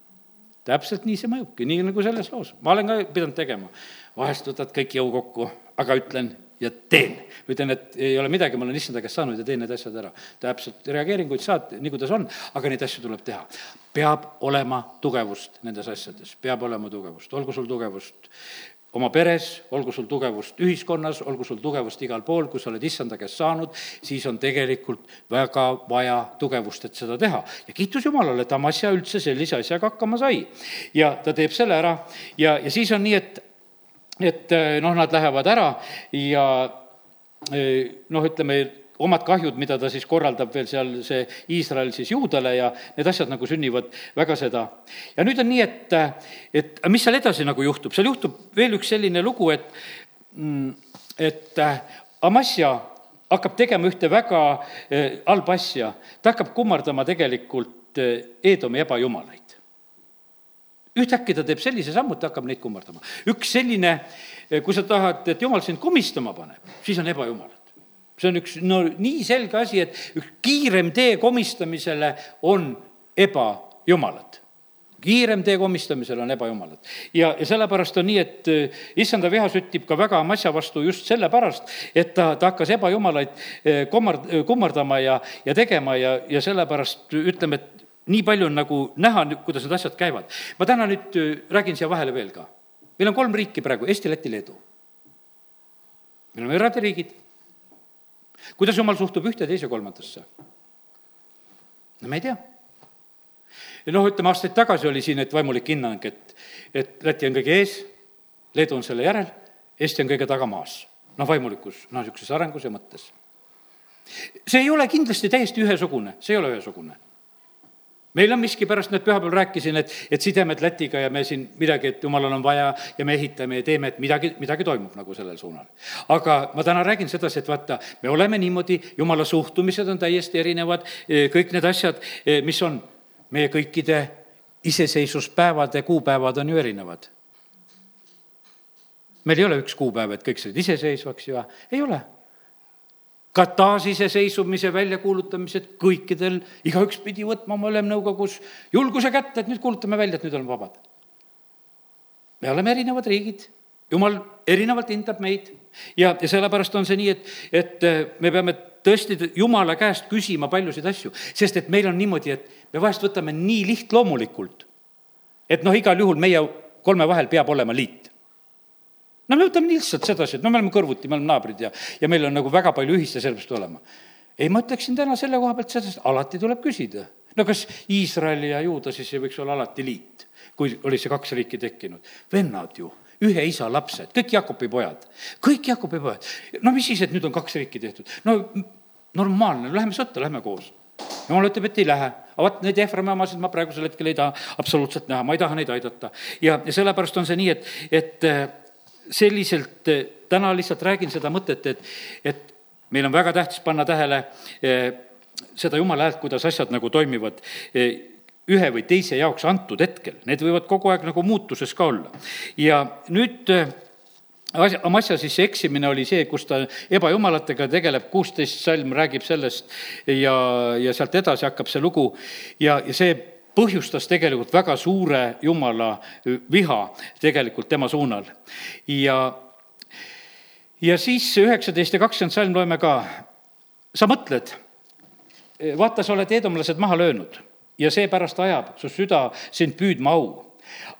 täpselt nii see mõjubki, nii nagu selles loos. ma olen ka pidanud tegema. vahest võtad kõik jõu kokku, aga ütlen ja teen. ütlen, et ei ole midagi, ma olen issanda käest saanud ja teen need asjad ära. täpselt, reageeringuid saad, nii kuidas on, aga neid asju tuleb teha. peab olema tugevust nendes asjades, peab olema tugevust, olgu sul tugevust oma peres, olgu sul tugevust ühiskonnas, olgu sul tugevust igal pool, kui sa oled issanda käest saanud, siis on tegelikult väga vaja tugevust, et seda teha. ja kiitus Jumalale, et Amasja üldse sellise asjaga hakkama sai. ja ta teeb selle ära ja, ja siis on nii, et, et noh, nad lähevad ära ja noh, ütleme, omad kahjud, mida ta siis korraldab veel seal, see Iisrael siis juudale ja need asjad nagu sünnivad väga seda. ja nüüd on nii, et, et mis seal edasi nagu juhtub, seal juhtub veel üks selline lugu, et, mm, et Amasja hakkab tegema ühte väga eh, halba asja, ta hakkab kummardama tegelikult eh, Eedomi ebajumalaid. Ühtäkki ta teeb sellise sammu, et ta hakkab neid kummardama. üks selline, eh, kui sa tahad, et jumal sind komistama paneb, siis on ebajumal see on üks no nii selge asi, et üks kiirem tee komistamisele on ebajumalad kiirem tee komistamisel on ebajumalad. ja, ja sellepärast on nii, et äh, issanda viha süttib ka väga Amasja vastu just sellepärast, et ta, ta hakkas ebajumalaid äh, kummard-, kummardama ja, ja tegema ja, ja sellepärast ütleme, et nii palju on nagu näha, kuidas need asjad käivad. ma täna nüüd räägin siia vahele veel ka. meil on kolm riiki praegu, Eesti, Läti, Leedu. meil on eraldi riigid kuidas jumal suhtub ühte, teise, kolmandasse? no me ei tea. noh, ütleme aastaid tagasi oli siin, et vaimulik hinnang, et, et Läti on kõige ees, Leedu on selle järel, Eesti on kõige tagamaas. noh, vaimulikus, noh, niisuguses arengus ja mõttes. see ei ole kindlasti täiesti ühesugune, see ei ole ühesugune meil on miskipärast, nüüd pühapäeval rääkisin, et, et sidemed Lätiga ja me siin midagi, et jumalal on vaja ja me ehitame ja teeme, et midagi, midagi toimub nagu sellel suunal. aga ma täna räägin sedasi, et vaata, me oleme niimoodi, jumala suhtumised on täiesti erinevad, eh, kõik need asjad, eh, mis on meie kõikide iseseisvuspäevade kuupäevad on ju erinevad. meil ei ole üks kuupäev, et kõik said iseseisvaks ja ei ole ka taasiseseisvumise väljakuulutamised kõikidel, igaüks pidi võtma oma Ülemnõukogus julguse kätte, et nüüd kuulutame välja, et nüüd oleme vabad. me oleme erinevad riigid, jumal erinevalt hindab meid. Ja, ja sellepärast on see nii, et, et äh, me peame tõesti jumala käest küsima paljusid asju, sest et meil on niimoodi, et me vahest võtame nii lihtloomulikult, et noh, igal juhul meie kolme vahel peab olema liit no me võtame lihtsalt sedasi, et no me oleme kõrvuti, me oleme naabrid ja, ja meil on nagu väga palju ühist ja sellepärast olema. ei, ma ütleksin täna selle koha pealt sedasi, alati tuleb küsida. no kas Iisraeli ja juuda siis ei võiks olla alati liit, kui oli see kaks riiki tekkinud? vennad ju ühe isa lapsed, kõik Jakobi pojad, kõik Jakobi pojad. no mis siis, et nüüd on kaks riiki tehtud? no normaalne, läheme sõtta, lähme koos. jumal ütleb, et ei lähe. aga vot neid Eframi omasid ma praegusel hetkel ei taha absoluutselt näha, ma ei taha neid aidata. ja, ja sellepärast on see nii, et, et selliselt eh, täna lihtsalt räägin seda mõtet, et, et meil on väga tähtis panna tähele eh, seda jumala häält, kuidas asjad nagu toimivad eh, ühe või teise jaoks antud hetkel, need võivad kogu aeg nagu muutuses ka olla. ja nüüd asja, Amasja siis see eksimine oli see, kus ta ebajumalatega tegeleb, kuusteist salm räägib sellest ja, ja sealt edasi hakkab see lugu ja, ja see põhjustas tegelikult väga suure jumala viha tegelikult tema suunal. ja, ja siis üheksateist ja kakskümmend salm loeme ka, sa mõtled, vaata, sa oled eedomlased maha löönud ja seepärast ajab su süda sind püüdma au.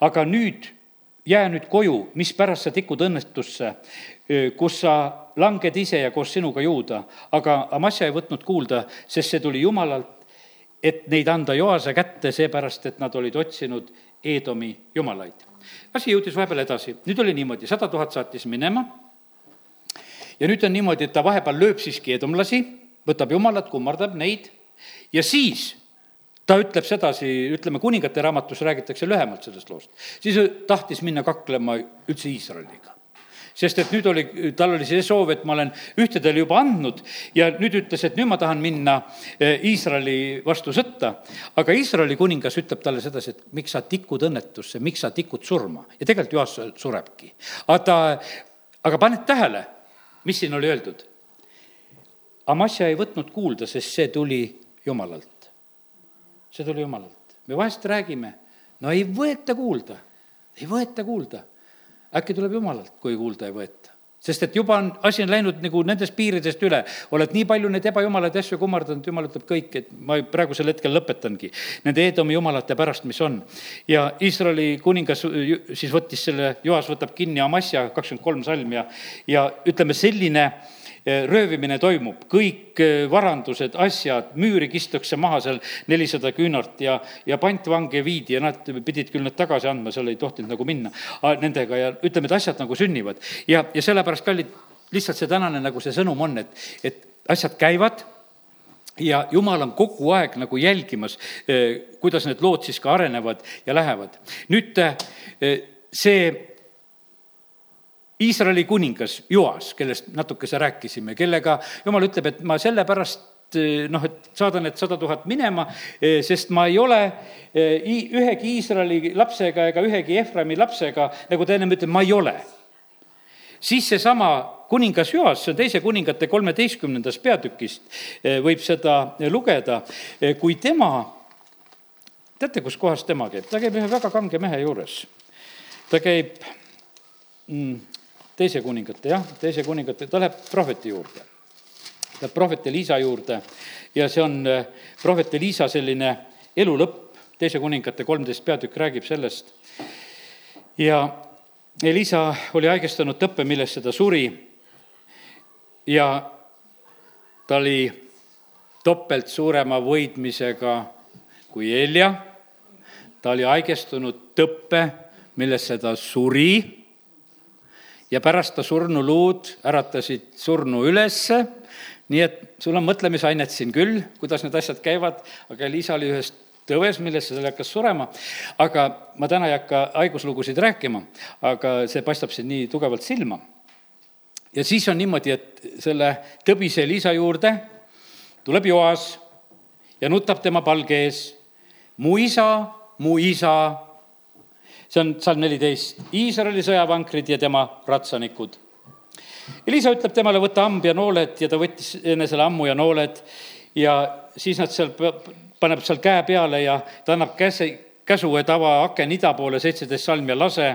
aga nüüd jää nüüd koju, mispärast sa tikud õnnetusse, kus sa langed ise ja koos sinuga juuda. aga Amasja ei võtnud kuulda, sest see tuli Jumalalt et neid anda Joase kätte, seepärast et nad olid otsinud Eedomi jumalaid. asi jõudis vahepeal edasi, nüüd oli niimoodi, sada tuhat saatis minema. Ja nüüd on niimoodi, et ta vahepeal lööb siiski eedomlasi, võtab jumalat, kummardab neid. Ja siis ta ütleb sedasi, ütleme, kuningate raamatus räägitakse lühemalt sellest loost, siis tahtis minna kaklema üldse Iisraeliga sest et nüüd oli, tal oli see soov, et ma olen ühtedele juba andnud ja nüüd ütles, et nüüd ma tahan minna eh, Iisraeli vastu sõtta. aga Iisraeli kuningas ütleb talle sedasi, et miks sa tikud õnnetusse, miks sa tikud surma ja tegelikult Joas surebki. aga ta, aga paned tähele, mis siin oli öeldud? Amasja ei võtnud kuulda, sest see tuli Jumalalt. see tuli Jumalalt. me vahest räägime, no ei võeta kuulda, ei võeta kuulda äkki tuleb jumalalt, kui kuulda ei võeta sest et juba on, asi on läinud nagu nendest piiridest üle, oled nii palju neid ebajumalaid asju kummardanud, jumal ütleb kõik, et ma praegusel hetkel lõpetangi nende Eedomi jumalate pärast, mis on. ja Iisraeli kuningas siis võttis selle, Joas võtab kinni Amasja, kakskümmend kolm salm ja, ja ütleme, selline äh, röövimine toimub, kõik eh, varandused, asjad, müüri kistakse maha seal nelisada küünart ja, ja pantvange viidi ja nad pidid küll need tagasi andma, seal ei tohtinud nagu minna nendega ja ütleme, et asjad nagu sünnivad. ja, ja sellepärast, kallid, lihtsalt see tänane nagu see sõnum on, et, et asjad käivad ja jumal on kogu aeg nagu jälgimas, eh, kuidas need lood siis ka arenevad ja lähevad. nüüd see Iisraeli kuningas Joas, kellest natukese rääkisime, kellega jumal ütleb, et ma sellepärast eh, noh, et saadan need sada tuhat minema, eh, sest ma ei ole eh, ühegi Iisraeli lapsega ega ühegi Efraimi lapsega, nagu ta ennem ütles, ma ei ole. siis seesama kuningas Joas, see on teise kuningate kolmeteistkümnendast peatükist, võib seda lugeda, kui tema, teate, kus kohas tema käib? ta käib ühe väga kange mehe juures. ta käib mm, teise kuningate, jah, teise kuningate, ta läheb prohveti juurde. Läheb prohvet Elisa juurde ja see on prohvet Elisa selline elu lõpp, teise kuningate kolmteist peatükk räägib sellest. ja Elisa oli haigestanud tõppe, millesse ta suri ja ta oli topelt suurema võidmisega kui Helja, ta oli haigestunud tõppe, millesse ta suri ja pärast ta surnuluud äratasid surnu ülesse, nii et sul on mõtlemisainet siin küll, kuidas need asjad käivad, aga Liisa oli ühest tõves, millesse ta hakkas surema. aga ma täna ei hakka haiguslugusid rääkima, aga see paistab siin nii tugevalt silma. ja siis on niimoodi, et selle tõbise Liisa juurde tuleb Joas ja nutab tema palge ees. mu isa, mu isa, see on salm neliteist, Iisraeli sõjavankrid ja tema ratsanikud. Elisa ütleb temale, võta hamb ja nooled ja ta võttis enesele ammu ja nooled ja siis nad seal paneb seal käe peale ja ta annab käse, käsu, et ava aken ida poole, seitseteist salm ja lase,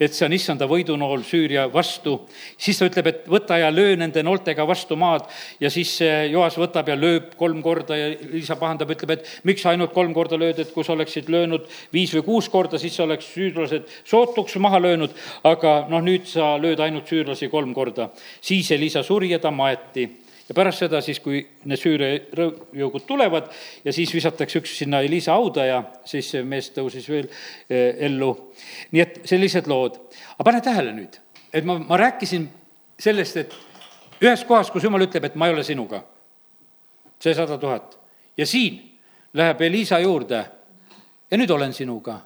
et see on issanda võidunool Süüria vastu. siis ta ütleb, et võta ja löö nende nooltega vastu maad ja siis Joas võtab ja lööb kolm korda ja Liisa pahandab, ütleb, et miks ainult kolm korda lööd, et kui sa oleksid löönud viis või kuus korda, siis oleks süürlased sootuks maha löönud, aga noh, nüüd sa lööd ainult süürlasi kolm korda. siis Elisa suri ja ta maeti ja pärast seda siis, kui need Süüria jõugud tulevad ja siis visatakse üks sinna Elisa hauda ja siis see mees tõusis veel eh, ellu. nii et sellised lood. aga pane tähele nüüd, et ma, ma rääkisin sellest, et ühes kohas, kus jumal ütleb, et ma ei ole sinuga, see sada tuhat, ja siin läheb Elisa juurde ja nüüd olen sinuga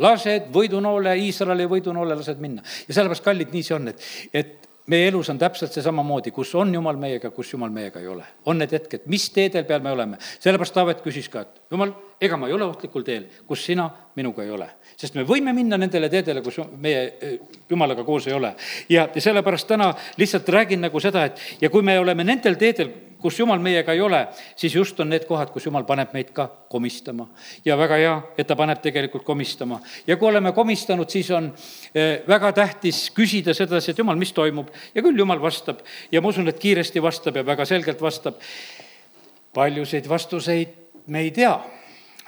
lased võidunoole, Iisraeli võidunoole lased minna. ja sellepärast, kallid, nii see on, et, et meie elus on täpselt see samamoodi, kus on Jumal meiega, kus Jumal meiega ei ole. on need hetked, mis teedel peal me oleme. sellepärast Taavet küsis ka, et Jumal, ega ma ei ole ohtlikul teel, kus sina minuga ei ole. sest me võime minna nendele teedele, kus meie eh, Jumalaga koos ei ole. ja, ja sellepärast täna lihtsalt räägin nagu seda, et ja kui me oleme nendel teedel, kus Jumal meiega ei ole, siis just on need kohad, kus Jumal paneb meid ka komistama. ja väga hea, et ta paneb tegelikult komistama. ja kui oleme komistanud, siis on eh, väga tähtis küsida sedasi, et Jumal, mis toimub. ja küll Jumal vastab ja ma usun, et kiiresti vastab ja väga selgelt vastab. paljusid vastuseid me ei tea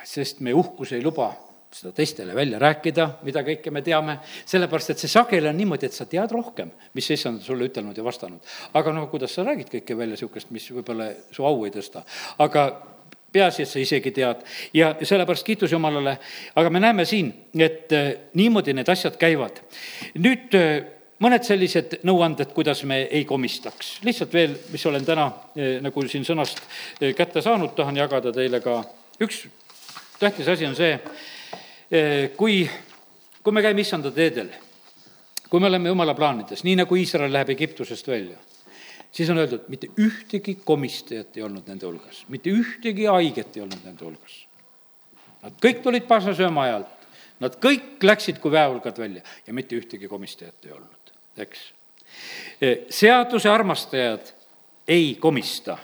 sest meie uhkus ei luba seda teistele välja rääkida, mida kõike me teame, sellepärast et see sageli on niimoodi, et sa tead rohkem, mis issand sulle ütelnud ja vastanud. aga no kuidas sa räägid kõike välja niisugust, mis võib-olla su au ei tõsta, aga peaasi, et sa isegi tead ja sellepärast kiitus Jumalale, aga me näeme siin, et äh, niimoodi need asjad käivad. nüüd äh, mõned sellised nõuanded, kuidas me ei komistaks. lihtsalt veel, mis olen täna äh, nagu siin sõnast kätte saanud, tahan jagada teile ka üks tähtis asi on see, eh, kui, kui me käime issanda teedel, kui me oleme jumala plaanides, nii nagu Iisrael läheb Egiptusest välja, siis on öeldud, mitte ühtegi komistajat ei olnud nende hulgas, mitte ühtegi haiget ei olnud nende hulgas. Nad kõik tulid pasasööma ajalt, nad kõik läksid kui väehulgad välja ja mitte ühtegi komistajat ei olnud, eks. Eh, seaduse armastajad ei komista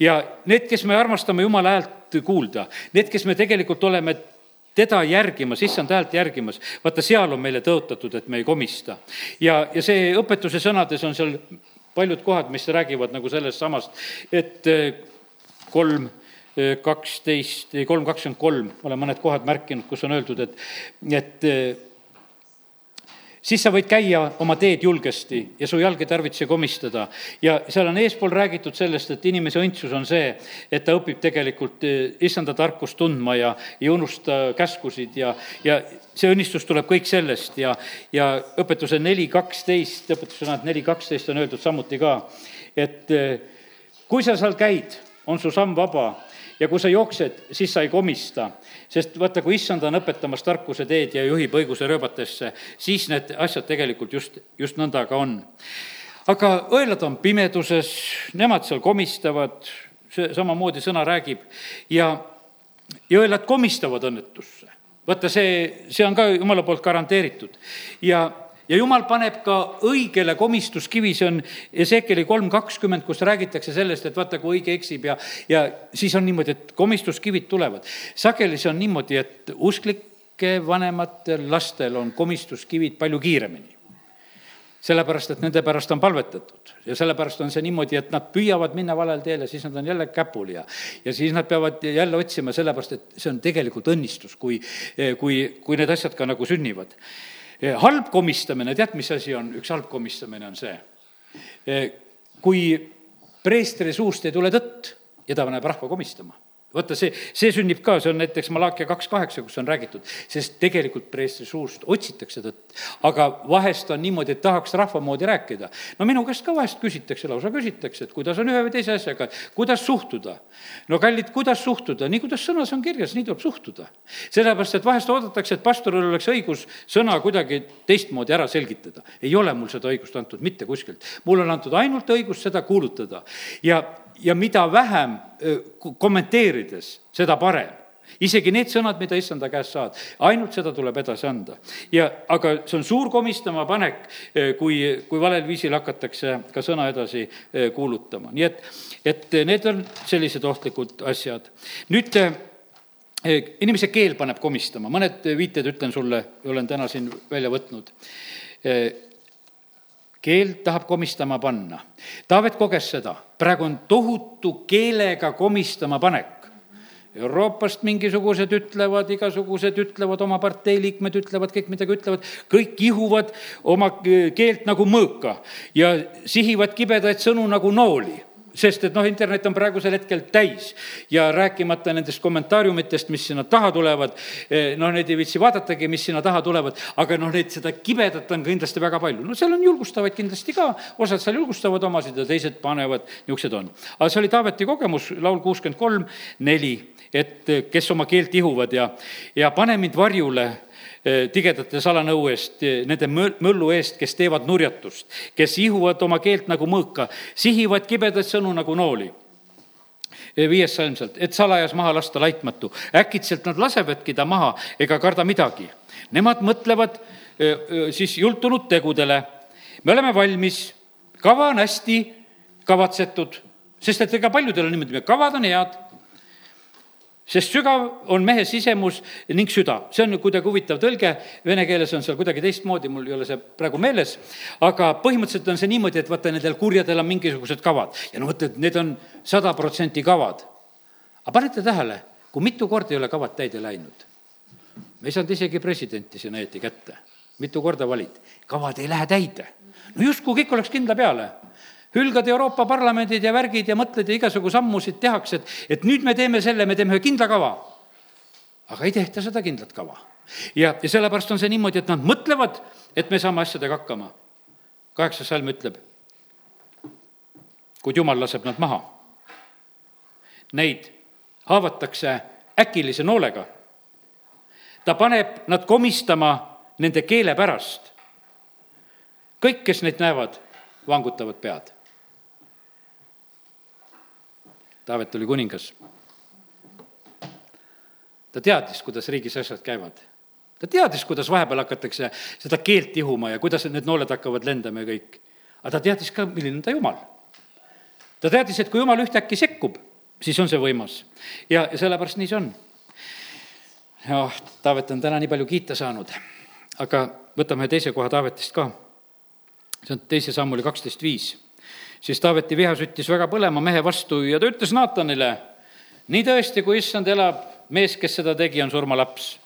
ja need, kes me armastame Jumala häält kuulda, need, kes me tegelikult oleme teda järgimas, issand häält järgimas, vaata, seal on meile tõotatud, et me ei komista. ja, ja see õpetuse sõnades on seal paljud kohad, mis räägivad nagu sellest samast, et eh, kolm eh, kaksteist, kolm kakskümmend kolm, olen mõned kohad märkinud, kus on öeldud, et, et eh, siis sa võid käia oma teed julgesti ja su jalg ei tarvitse komistada. ja seal on eespool räägitud sellest, et inimese õndsus on see, et ta õpib tegelikult eh, issanda tarkust tundma ja ei unusta käskusid ja, ja see õnnistus tuleb kõik sellest ja, ja õpetuse neli kaksteist, õpetussõnad neli kaksteist on öeldud samuti ka, et eh, kui sa seal käid, on su samm vaba ja kui sa jooksed, siis sa ei komista. sest vaata, kui issand on õpetamas tarkuse teed ja juhib õiguse rööbatesse, siis need asjad tegelikult just, just nõnda ka on. aga õelad on pimeduses, nemad seal komistavad, see samamoodi sõna räägib, ja, ja õelad komistavad õnnetusse. vaata, see, see on ka jumala poolt garanteeritud. ja, ja jumal paneb ka õigele komistuskivi, see on Ezekeli kolm kakskümmend, kus räägitakse sellest, et vaata, kui õige eksib ja, ja siis on niimoodi, et komistuskivid tulevad. sageli see on niimoodi, et usklike vanematel lastel on komistuskivid palju kiiremini. Sellepärast, et nende pärast on palvetatud. Ja sellepärast on see niimoodi, et nad püüavad minna valel teel ja siis nad on jälle käpuli ja, ja siis nad peavad jälle otsima, sellepärast et see on tegelikult õnnistus, kui, kui, kui need asjad ka nagu sünnivad halb komistamine, tead, mis asi on, üks halb komistamine on see, kui preestri suust ei tule tõtt ja ta paneb rahva komistama vaata, see, see sünnib ka, see on näiteks Malakia kaks kaheksa, kus on räägitud, sest tegelikult preestri suust otsitakse tõtt. aga vahest on niimoodi, et tahaks rahva moodi rääkida. no minu käest ka vahest küsitakse, lausa küsitakse, et kuidas on ühe või teise asjaga, kuidas suhtuda. no kallid, kuidas suhtuda, nii kuidas sõnas on kirjas, nii tuleb suhtuda. sellepärast, et vahest oodatakse, et pastoril oleks õigus sõna kuidagi teistmoodi ära selgitada. ei ole mul seda õigust antud mitte kuskilt. mulle on antud ainult õigus seda kuulutada ja ja mida vähem kommenteerides, seda parem isegi need sõnad, mida issanda käest saad, ainult seda tuleb edasi anda. ja aga see on suur komistama panek, kui, kui valel viisil hakatakse ka sõna edasi kuulutama, nii et, et need on sellised ohtlikud asjad. nüüd inimese keel paneb komistama, mõned viited ütlen sulle, olen täna siin välja võtnud keel tahab komistama panna. Taavet koges seda, praegu on tohutu keelega komistama panek. Euroopast mingisugused ütlevad, igasugused ütlevad, oma partei liikmed ütlevad, kõik midagi ütlevad, kõik ihuvad oma keelt nagu mõõka ja sihivad kibedaid sõnu nagu nooli sest et noh, internet on praegusel hetkel täis ja rääkimata nendest kommentaariumitest, mis sinna taha tulevad, eh, noh, neid ei viitsi vaadatagi, mis sinna taha tulevad, aga noh, neid, seda kibedat on kindlasti väga palju. no seal on julgustavaid kindlasti ka, osad seal julgustavad omasid ja teised panevad, niisugused on. aga see oli Taaveti kogemus, laul kuuskümmend kolm, neli, et eh, kes oma keelt ihuvad ja, ja pane mind varjule tigedate salanõu eest, eh, nende möllu eest, kes teevad nurjatust, kes ihuvad oma keelt nagu mõõka, sihivad kibedaid sõnu nagu nooli eh, viies salm sealt, et salajas maha lasta laitmatu. äkitselt nad lasevadki ta maha ega karda midagi. Nemad mõtlevad siis jultunud tegudele. me oleme valmis, kava on hästi kavatsetud, sest et ega paljudel on niimoodi, kavad on head sest sügav on mehe sisemus ning süda. see on kuidagi huvitav tõlge, vene keeles on seal kuidagi teistmoodi, mul ei ole see praegu meeles, aga põhimõtteliselt on see niimoodi, et vaata, nendel kurjadel on mingisugused kavad ja no et need on sada protsenti kavad. aga panete tähele, kui mitu korda ei ole kavad täide läinud? me ei saanud isegi presidenti sinna õieti kätte. mitu korda valiti, kavad ei lähe täide. no justkui kõik oleks kindla peale hülgad Euroopa Parlamendid ja värgid ja mõtted ja igasugu sammusid tehakse, et, et nüüd me teeme selle, me teeme ühe kindla kava. aga ei tehta seda kindlat kava. ja, ja sellepärast on see niimoodi, et nad mõtlevad, et me saame asjadega hakkama. kaheksas salm ütleb, kuid jumal laseb nad maha. Neid haavatakse äkilise noolega. ta paneb nad komistama nende keele pärast. kõik, kes neid näevad, vangutavad pead Taavet oli kuningas. ta teadis, kuidas riigis asjad käivad. ta teadis, kuidas vahepeal hakatakse seda keelt ihuma ja kuidas need nooled hakkavad lendama ja kõik. aga ta teadis ka, milline on ta jumal. ta teadis, et kui jumal ühtäkki sekkub, siis on see võimas. ja, ja sellepärast nii see on. jah, Taavet on täna nii palju kiita saanud, aga võtame teise koha Taavetist ka. see on teise samm oli kaksteist viis siis Taaveti viha süttis väga põlema mehe vastu ja ta ütles Naatanile, nii tõesti, kui issand elab, mees, kes seda tegi, on surmalaps.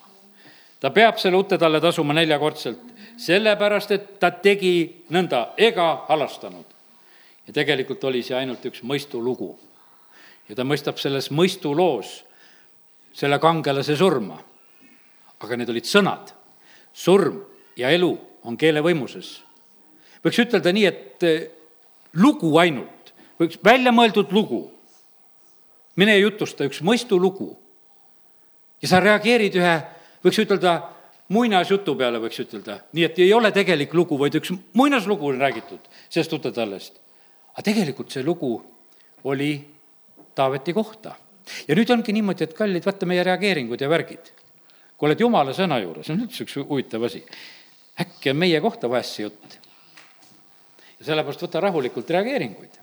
ta peab selle ute talle tasuma neljakordselt, sellepärast et ta tegi nõnda ega halastanud. ja tegelikult oli see ainult üks mõistulugu. ja ta mõistab selles mõistuloos selle kangelase surma. aga need olid sõnad, surm ja elu on keele võimuses. võiks ütelda nii, et lugu ainult, üks väljamõeldud lugu. mine jutusta üks mõistulugu. ja sa reageerid ühe, võiks ütelda, muinasjutu peale võiks ütelda, nii et ei ole tegelik lugu, vaid üks muinaslugu on räägitud sellest tutetallest. aga tegelikult see lugu oli Taaveti kohta. ja nüüd ongi niimoodi, et kallid, vaata meie reageeringud ja värgid. kui oled jumala sõna juures, see on üldse üks huvitav asi. äkki on meie kohta vahest see jutt. Sellepärast võta rahulikult reageeringuid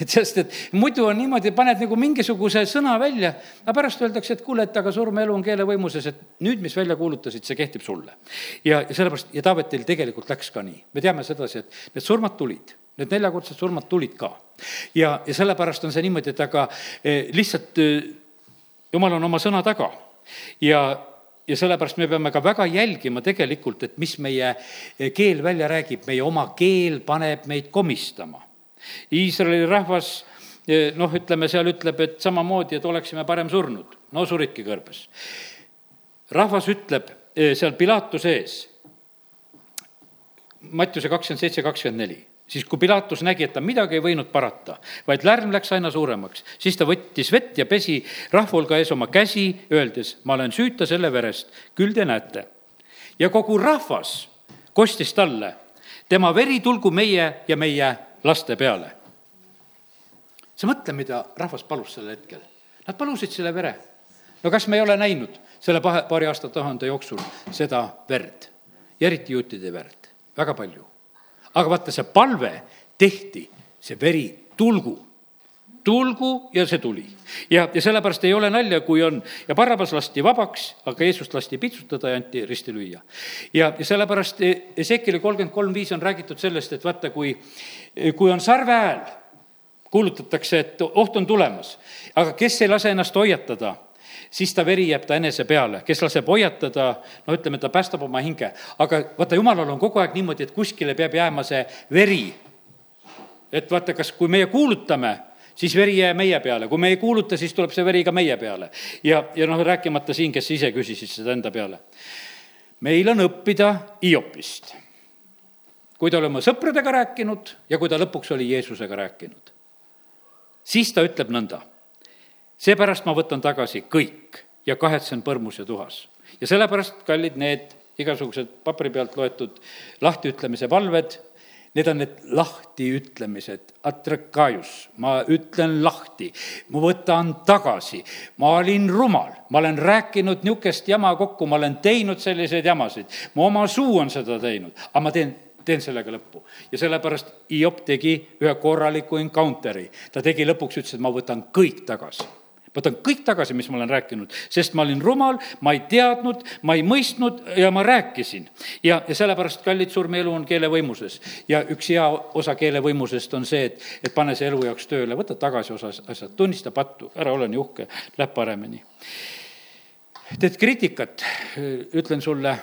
et sest, et muidu on niimoodi, paned nagu mingisuguse sõna välja, aga pärast öeldakse, et kuule, et aga surm ja elu on keele võimuses, et nüüd, mis välja kuulutasid, see kehtib sulle. ja, ja sellepärast, ja Taavetil tegelikult läks ka nii. me teame sedasi, et need surmad tulid, need neljakordsed surmad tulid ka. ja, ja sellepärast on see niimoodi, et aga eh, lihtsalt eh, jumal on oma sõna taga ja ja sellepärast me peame ka väga jälgima tegelikult, et mis meie eh, keel välja räägib, meie oma keel paneb meid komistama Iisraeli rahvas eh, noh, ütleme seal ütleb, et samamoodi, et oleksime parem surnud. no suridki kõrbes. rahvas ütleb eh, seal Pilatuse ees, Mattiuse kakskümmend seitse, kakskümmend neli siis kui Pilatus nägi, et ta midagi ei võinud parata, vaid lärm läks aina suuremaks, siis ta võttis vett ja pesi rahva hulga ees oma käsi, öeldes, ma olen süüta selle verest, küll te näete. ja kogu rahvas kostis talle, tema veri tulgu meie ja meie laste peale. sa mõtle, mida rahvas palus sel hetkel. Nad palusid selle vere. no kas me ei ole näinud selle pahe, paari aastatuhande jooksul seda verd ja eriti juutide verd, väga palju. Aga vaata, see palve tehti, see veri tulgu tulgu ja see tuli. ja, ja sellepärast ei ole nalja, kui on, ja Barrabas lasti vabaks, aga Jeesust lasti pitsutada ja anti risti lüüa. ja, ja sellepärast Ezekili kolmkümmend kolm viis on räägitud sellest, et vaata, kui, kui on sarve hääl, kuulutatakse, et oht on tulemas, aga kes ei lase ennast hoiatada, siis ta veri jääb ta enese peale, kes laseb hoiatada, no ütleme, ta päästab oma hinge. aga vaata, jumalal on kogu aeg niimoodi, et kuskile peab jääma see veri. et vaata, kas, kui meie kuulutame siis veri jääb meie peale, kui me ei kuuluta, siis tuleb see veri ka meie peale. ja, ja noh, rääkimata siin, kes ise küsisid seda enda peale. meil on õppida Hiopist. kui ta oli oma sõpradega rääkinud ja kui ta lõpuks oli Jeesusega rääkinud, siis ta ütleb nõnda. Seepärast ma võtan tagasi kõik ja kahetsen põrmus ja tuhas. ja sellepärast, kallid, need igasugused paberi pealt loetud lahtiütlemise palved Need on need lahtiütlemised, atrakaius, ma ütlen lahti, ma võtan tagasi, ma olin rumal, ma olen rääkinud niisugust jama kokku, ma olen teinud selliseid jamasid, mu oma suu on seda teinud, aga ma teen teen sellega lõppu. ja sellepärast Hiop tegi ühe korraliku encounter'i. ta tegi lõpuks, ütles, et ma võtan kõik tagasi võtan kõik tagasi, mis ma olen rääkinud, sest ma olin rumal, ma ei teadnud, ma ei mõistnud ja ma rääkisin. ja, ja sellepärast, kallid, surm ja elu on keele võimuses. ja üks hea osa keele võimusest on see, et, et pane see elu jaoks tööle, võta tagasi osa asjad, tunnista pattu, ära ole nii uhke, läheb paremini. teed kriitikat, ütlen sulle,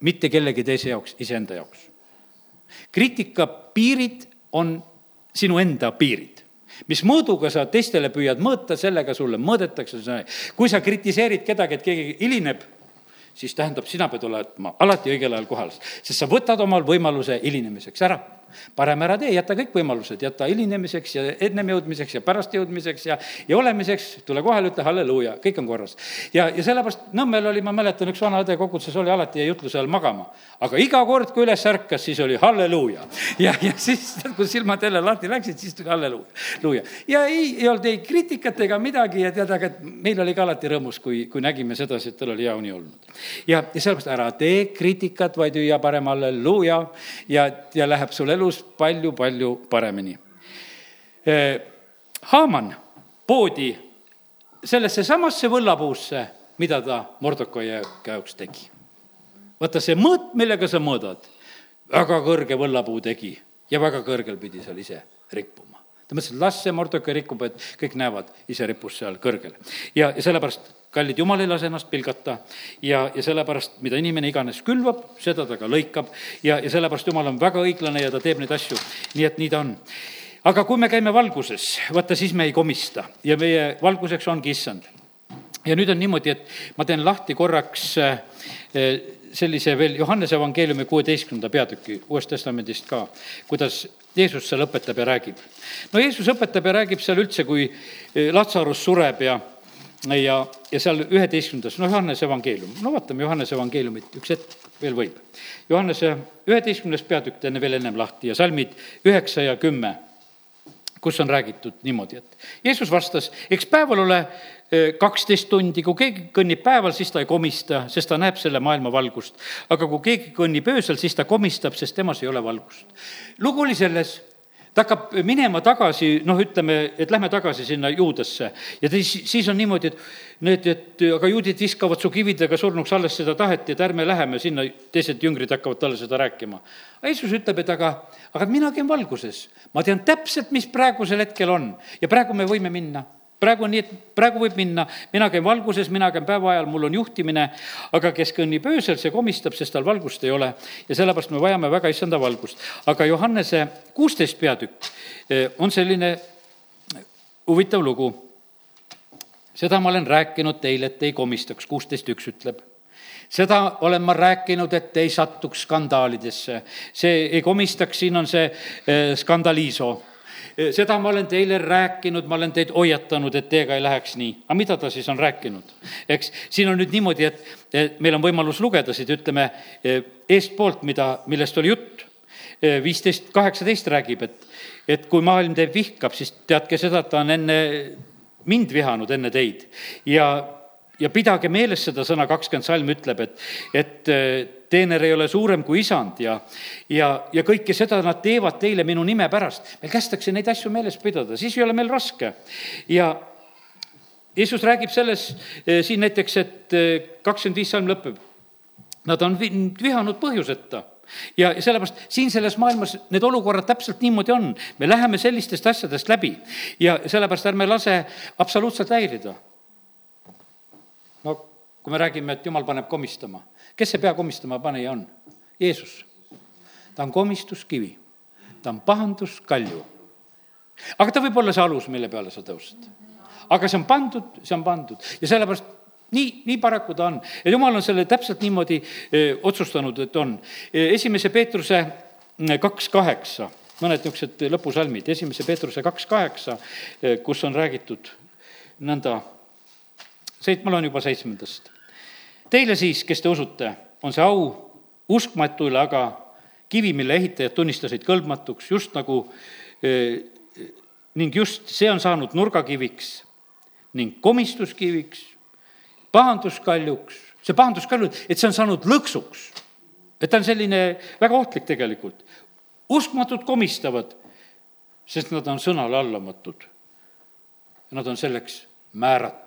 mitte kellegi teise jaoks, iseenda jaoks. kriitika piirid on sinu enda piirid mis mõõduga sa teistele püüad mõõta, sellega sulle mõõdetakse. kui sa kritiseerid kedagi, et keegi hilineb, siis tähendab, sina pead olema alati õigel ajal kohal, sest sa võtad omal võimaluse hilinemiseks ära parem ära tee, jäta kõik võimalused, jäta hilinemiseks ja ennem jõudmiseks ja pärast jõudmiseks ja, ja olemiseks, tule kohale, ütle halleluuja, kõik on korras. ja, ja sellepärast Nõmmel oli, ma mäletan, üks vana õde koguduses oli alati jäi jutluse ajal magama. aga iga kord, kui üles ärkas, siis oli halleluuja. ja, ja siis, kui silmad jälle lahti läksid, siis tuli halleluuja, luuja. ja ei, ei olnud ei kriitikat ega midagi ja tead, aga meil oli ka alati rõõmus, kui, kui nägime sedasi, et tal oli hea uni olnud. ja, ja sellepärast ära tee kriitikat, vaid hüüa parem halleluuja ja, ja läheb sul elu elus palju-palju paremini. Eh, Haaman poodi sellesse samasse võllapuusse, mida ta Mordokai jaoks tegi. vaata see mõõt, millega sa mõõdad, väga kõrge võllapuu tegi ja väga kõrgel pidi seal ise rippuma. Ta mõtles, et las see Mordokai rikub, et kõik näevad, ise rippus seal kõrgel. ja, ja sellepärast kallid, jumal ei lase ennast pilgata ja, ja sellepärast, mida inimene iganes külvab, seda ta ka lõikab ja, ja sellepärast jumal on väga õiglane ja ta teeb neid asju, nii et nii ta on. aga kui me käime valguses, vaata siis me ei komista ja meie valguseks ongi issand. ja nüüd on niimoodi, et ma teen lahti korraks eh, sellise veel Johannese evangeeliumi kuueteistkümnenda peatüki Uuest Testamendist ka, kuidas Jeesus seal õpetab ja räägib. no Jeesus õpetab ja räägib seal üldse, kui eh, Latsarus sureb ja ja, ja seal üheteistkümnendas, no Johannese evangeelium, no vaatame Johannese evangeeliumit, üks hetk veel võib. Johannese üheteistkümnes peatükk teeme veel ennem lahti ja salmid üheksa ja kümme, kus on räägitud niimoodi, et Jeesus vastas, eks päeval ole kaksteist tundi, kui keegi kõnnib päeval, siis ta ei komista, sest ta näeb selle maailma valgust. aga kui keegi kõnnib öösel, siis ta komistab, sest temas ei ole valgust. lugu oli selles ta hakkab minema tagasi, noh, ütleme, et lähme tagasi sinna juudesse ja siis, siis on niimoodi, et need, et aga juudid viskavad su kividega surnuks, alles seda taheti, et ärme läheme sinna, teised jüngrid hakkavad talle seda rääkima. Jeesus ütleb, et aga, aga mina käin valguses, ma tean täpselt, mis praegusel hetkel on ja praegu me võime minna praegu on nii, et praegu võib minna, mina käin valguses, mina käin päeva ajal, mul on juhtimine, aga kes kõnnib öösel, see komistab, sest tal valgust ei ole. ja sellepärast me vajame väga issanda valgust. aga Johannese kuusteist peatükk eh, on selline huvitav lugu. seda ma olen rääkinud teile, et ei komistaks, kuusteist üks ütleb seda olen ma rääkinud, et ei satuks skandaalidesse. see ei komistaks, siin on see eh, skandaliiso Eh, seda ma olen teile rääkinud, ma olen teid hoiatanud, et teiega ei läheks nii. aga mida ta siis on rääkinud? eks siin on nüüd niimoodi, et, meil on võimalus lugeda siit, ütleme, eh, eestpoolt, mida, millest oli jutt. Eh, viisteist, kaheksateist räägib, et, et kui maailm teid vihkab, siis teadke seda, et ta on enne mind vihanud, enne teid. ja ja pidage meeles seda sõna kakskümmend salm ütleb, et, et teener ei ole suurem kui isand ja, ja, ja kõike seda nad teevad teile minu nime pärast. meil kästakse neid asju meeles pidada, siis ei ole meil raske. ja Jeesus räägib selles äh, siin näiteks, et äh, kakskümmend viis salm lõpeb. Nad on vihanud põhjuseta ja sellepärast siin selles maailmas need olukorrad täpselt niimoodi on. me läheme sellistest asjadest läbi ja sellepärast ärme lase absoluutselt häirida kui me räägime, et jumal paneb komistama, kes see pea komistama panija on? Jeesus. ta on komistuskivi, ta on pahanduskalju. aga ta võib olla see alus, mille peale sa tõused. aga see on pandud, see on pandud ja sellepärast nii, nii paraku ta on. ja jumal on selle täpselt niimoodi öö, otsustanud, et on. esimese Peetruse kaks kaheksa, mõned niisugused lõpusalmid, esimese Peetruse kaks kaheksa, kus on räägitud nõnda, seit-, ma loen juba seitsmendast. Teile siis, kes te usute, on see au uskmatule aga kivi, mille ehitajad tunnistasid kõlbmatuks, just nagu eh, ning just see on saanud nurgakiviks ning komistuskiviks, pahanduskaljuks, see pahanduskalju, et see on saanud lõksuks. et ta on selline väga ohtlik tegelikult. uskmatud komistavad, sest nad on sõnale allamatud. Nad on selleks määratud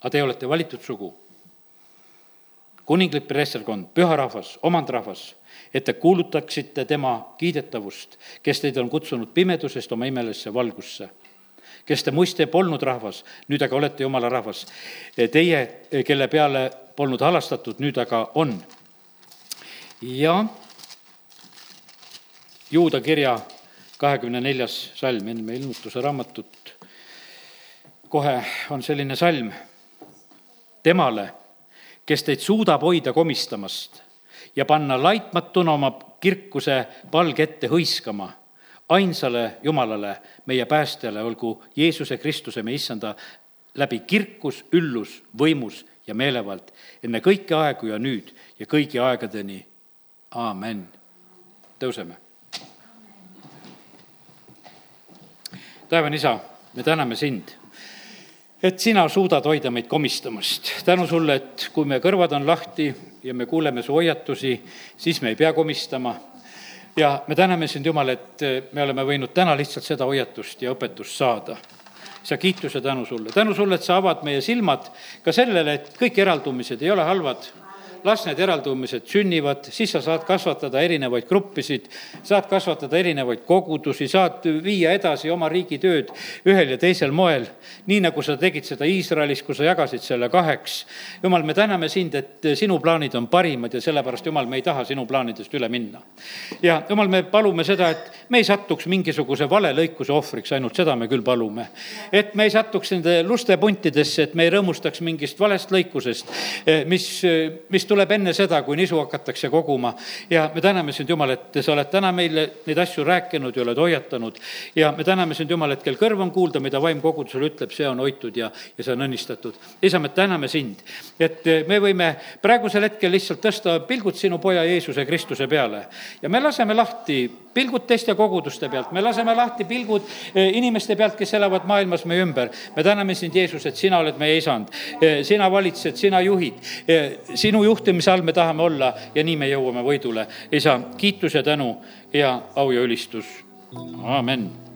aga teie olete valitud sugu, kuninglik preesterkond, püha rahvas, omandrahvas, et te kuulutaksite tema kiidetavust, kes teid on kutsunud pimedusest oma imelisse valgusse kes te muiste polnud rahvas, nüüd aga olete jumala rahvas. Teie, kelle peale polnud halastatud, nüüd aga on. ja juuda kirja kahekümne neljas salm, enne ilmutuse raamatut, kohe on selline salm temale, kes teid suudab hoida komistamast ja panna laitmatuna oma kirkuse palge ette hõiskama. ainsale Jumalale, meie päästjale, olgu Jeesuse Kristuse, meie issanda, läbi kirkus, üllus, võimus ja meelevald enne kõiki aegu ja nüüd ja kõigi aegadeni. aamen. tõuseme. taevane isa, me täname sind et sina suudad hoida meid komistamast. tänu sulle, et kui meie kõrvad on lahti ja me kuuleme su hoiatusi, siis me ei pea komistama. ja me täname sind, Jumal, et me oleme võinud täna lihtsalt seda hoiatust ja õpetust saada. sa kiituse tänu sulle, tänu sulle, et sa avad meie silmad ka sellele, et kõik eraldumised ei ole halvad las need eraldumised sünnivad, siis sa saad kasvatada erinevaid gruppisid, saad kasvatada erinevaid kogudusi, saad viia edasi oma riigi tööd ühel ja teisel moel, nii nagu sa tegid seda Iisraelis, kus sa jagasid selle kaheks. jumal, me täname sind, et sinu plaanid on parimad ja sellepärast, Jumal, me ei taha sinu plaanidest üle minna. ja Jumal, me palume seda, et me ei satuks mingisuguse vale lõikuse ohvriks, ainult seda me küll palume. et me ei satuks nende lustepuntidesse, et me ei rõõmustaks mingist valest lõikusest, mis, mis tuleb enne seda, kui nisu hakatakse koguma. ja me täname sind, Jumal, et sa oled täna meile neid asju rääkinud ja oled hoiatanud. ja me täname sind, Jumal, et kel kõrv on kuulda, mida vaim kogudusele ütleb, see on hoitud ja, ja see on õnnistatud. isa, me täname sind, et me võime praegusel hetkel lihtsalt tõsta pilgud sinu poja Jeesuse Kristuse peale ja me laseme lahti pilgud teiste koguduste pealt, me laseme lahti pilgud inimeste pealt, kes elavad maailmas meie ümber. me täname sind, Jeesus, et sina oled meie isand, sina valitsed, sina juhid, sinu juhtimise all me tahame olla ja nii me jõuame võidule. isa, kiitus ja tänu ja au ja ülistus, amen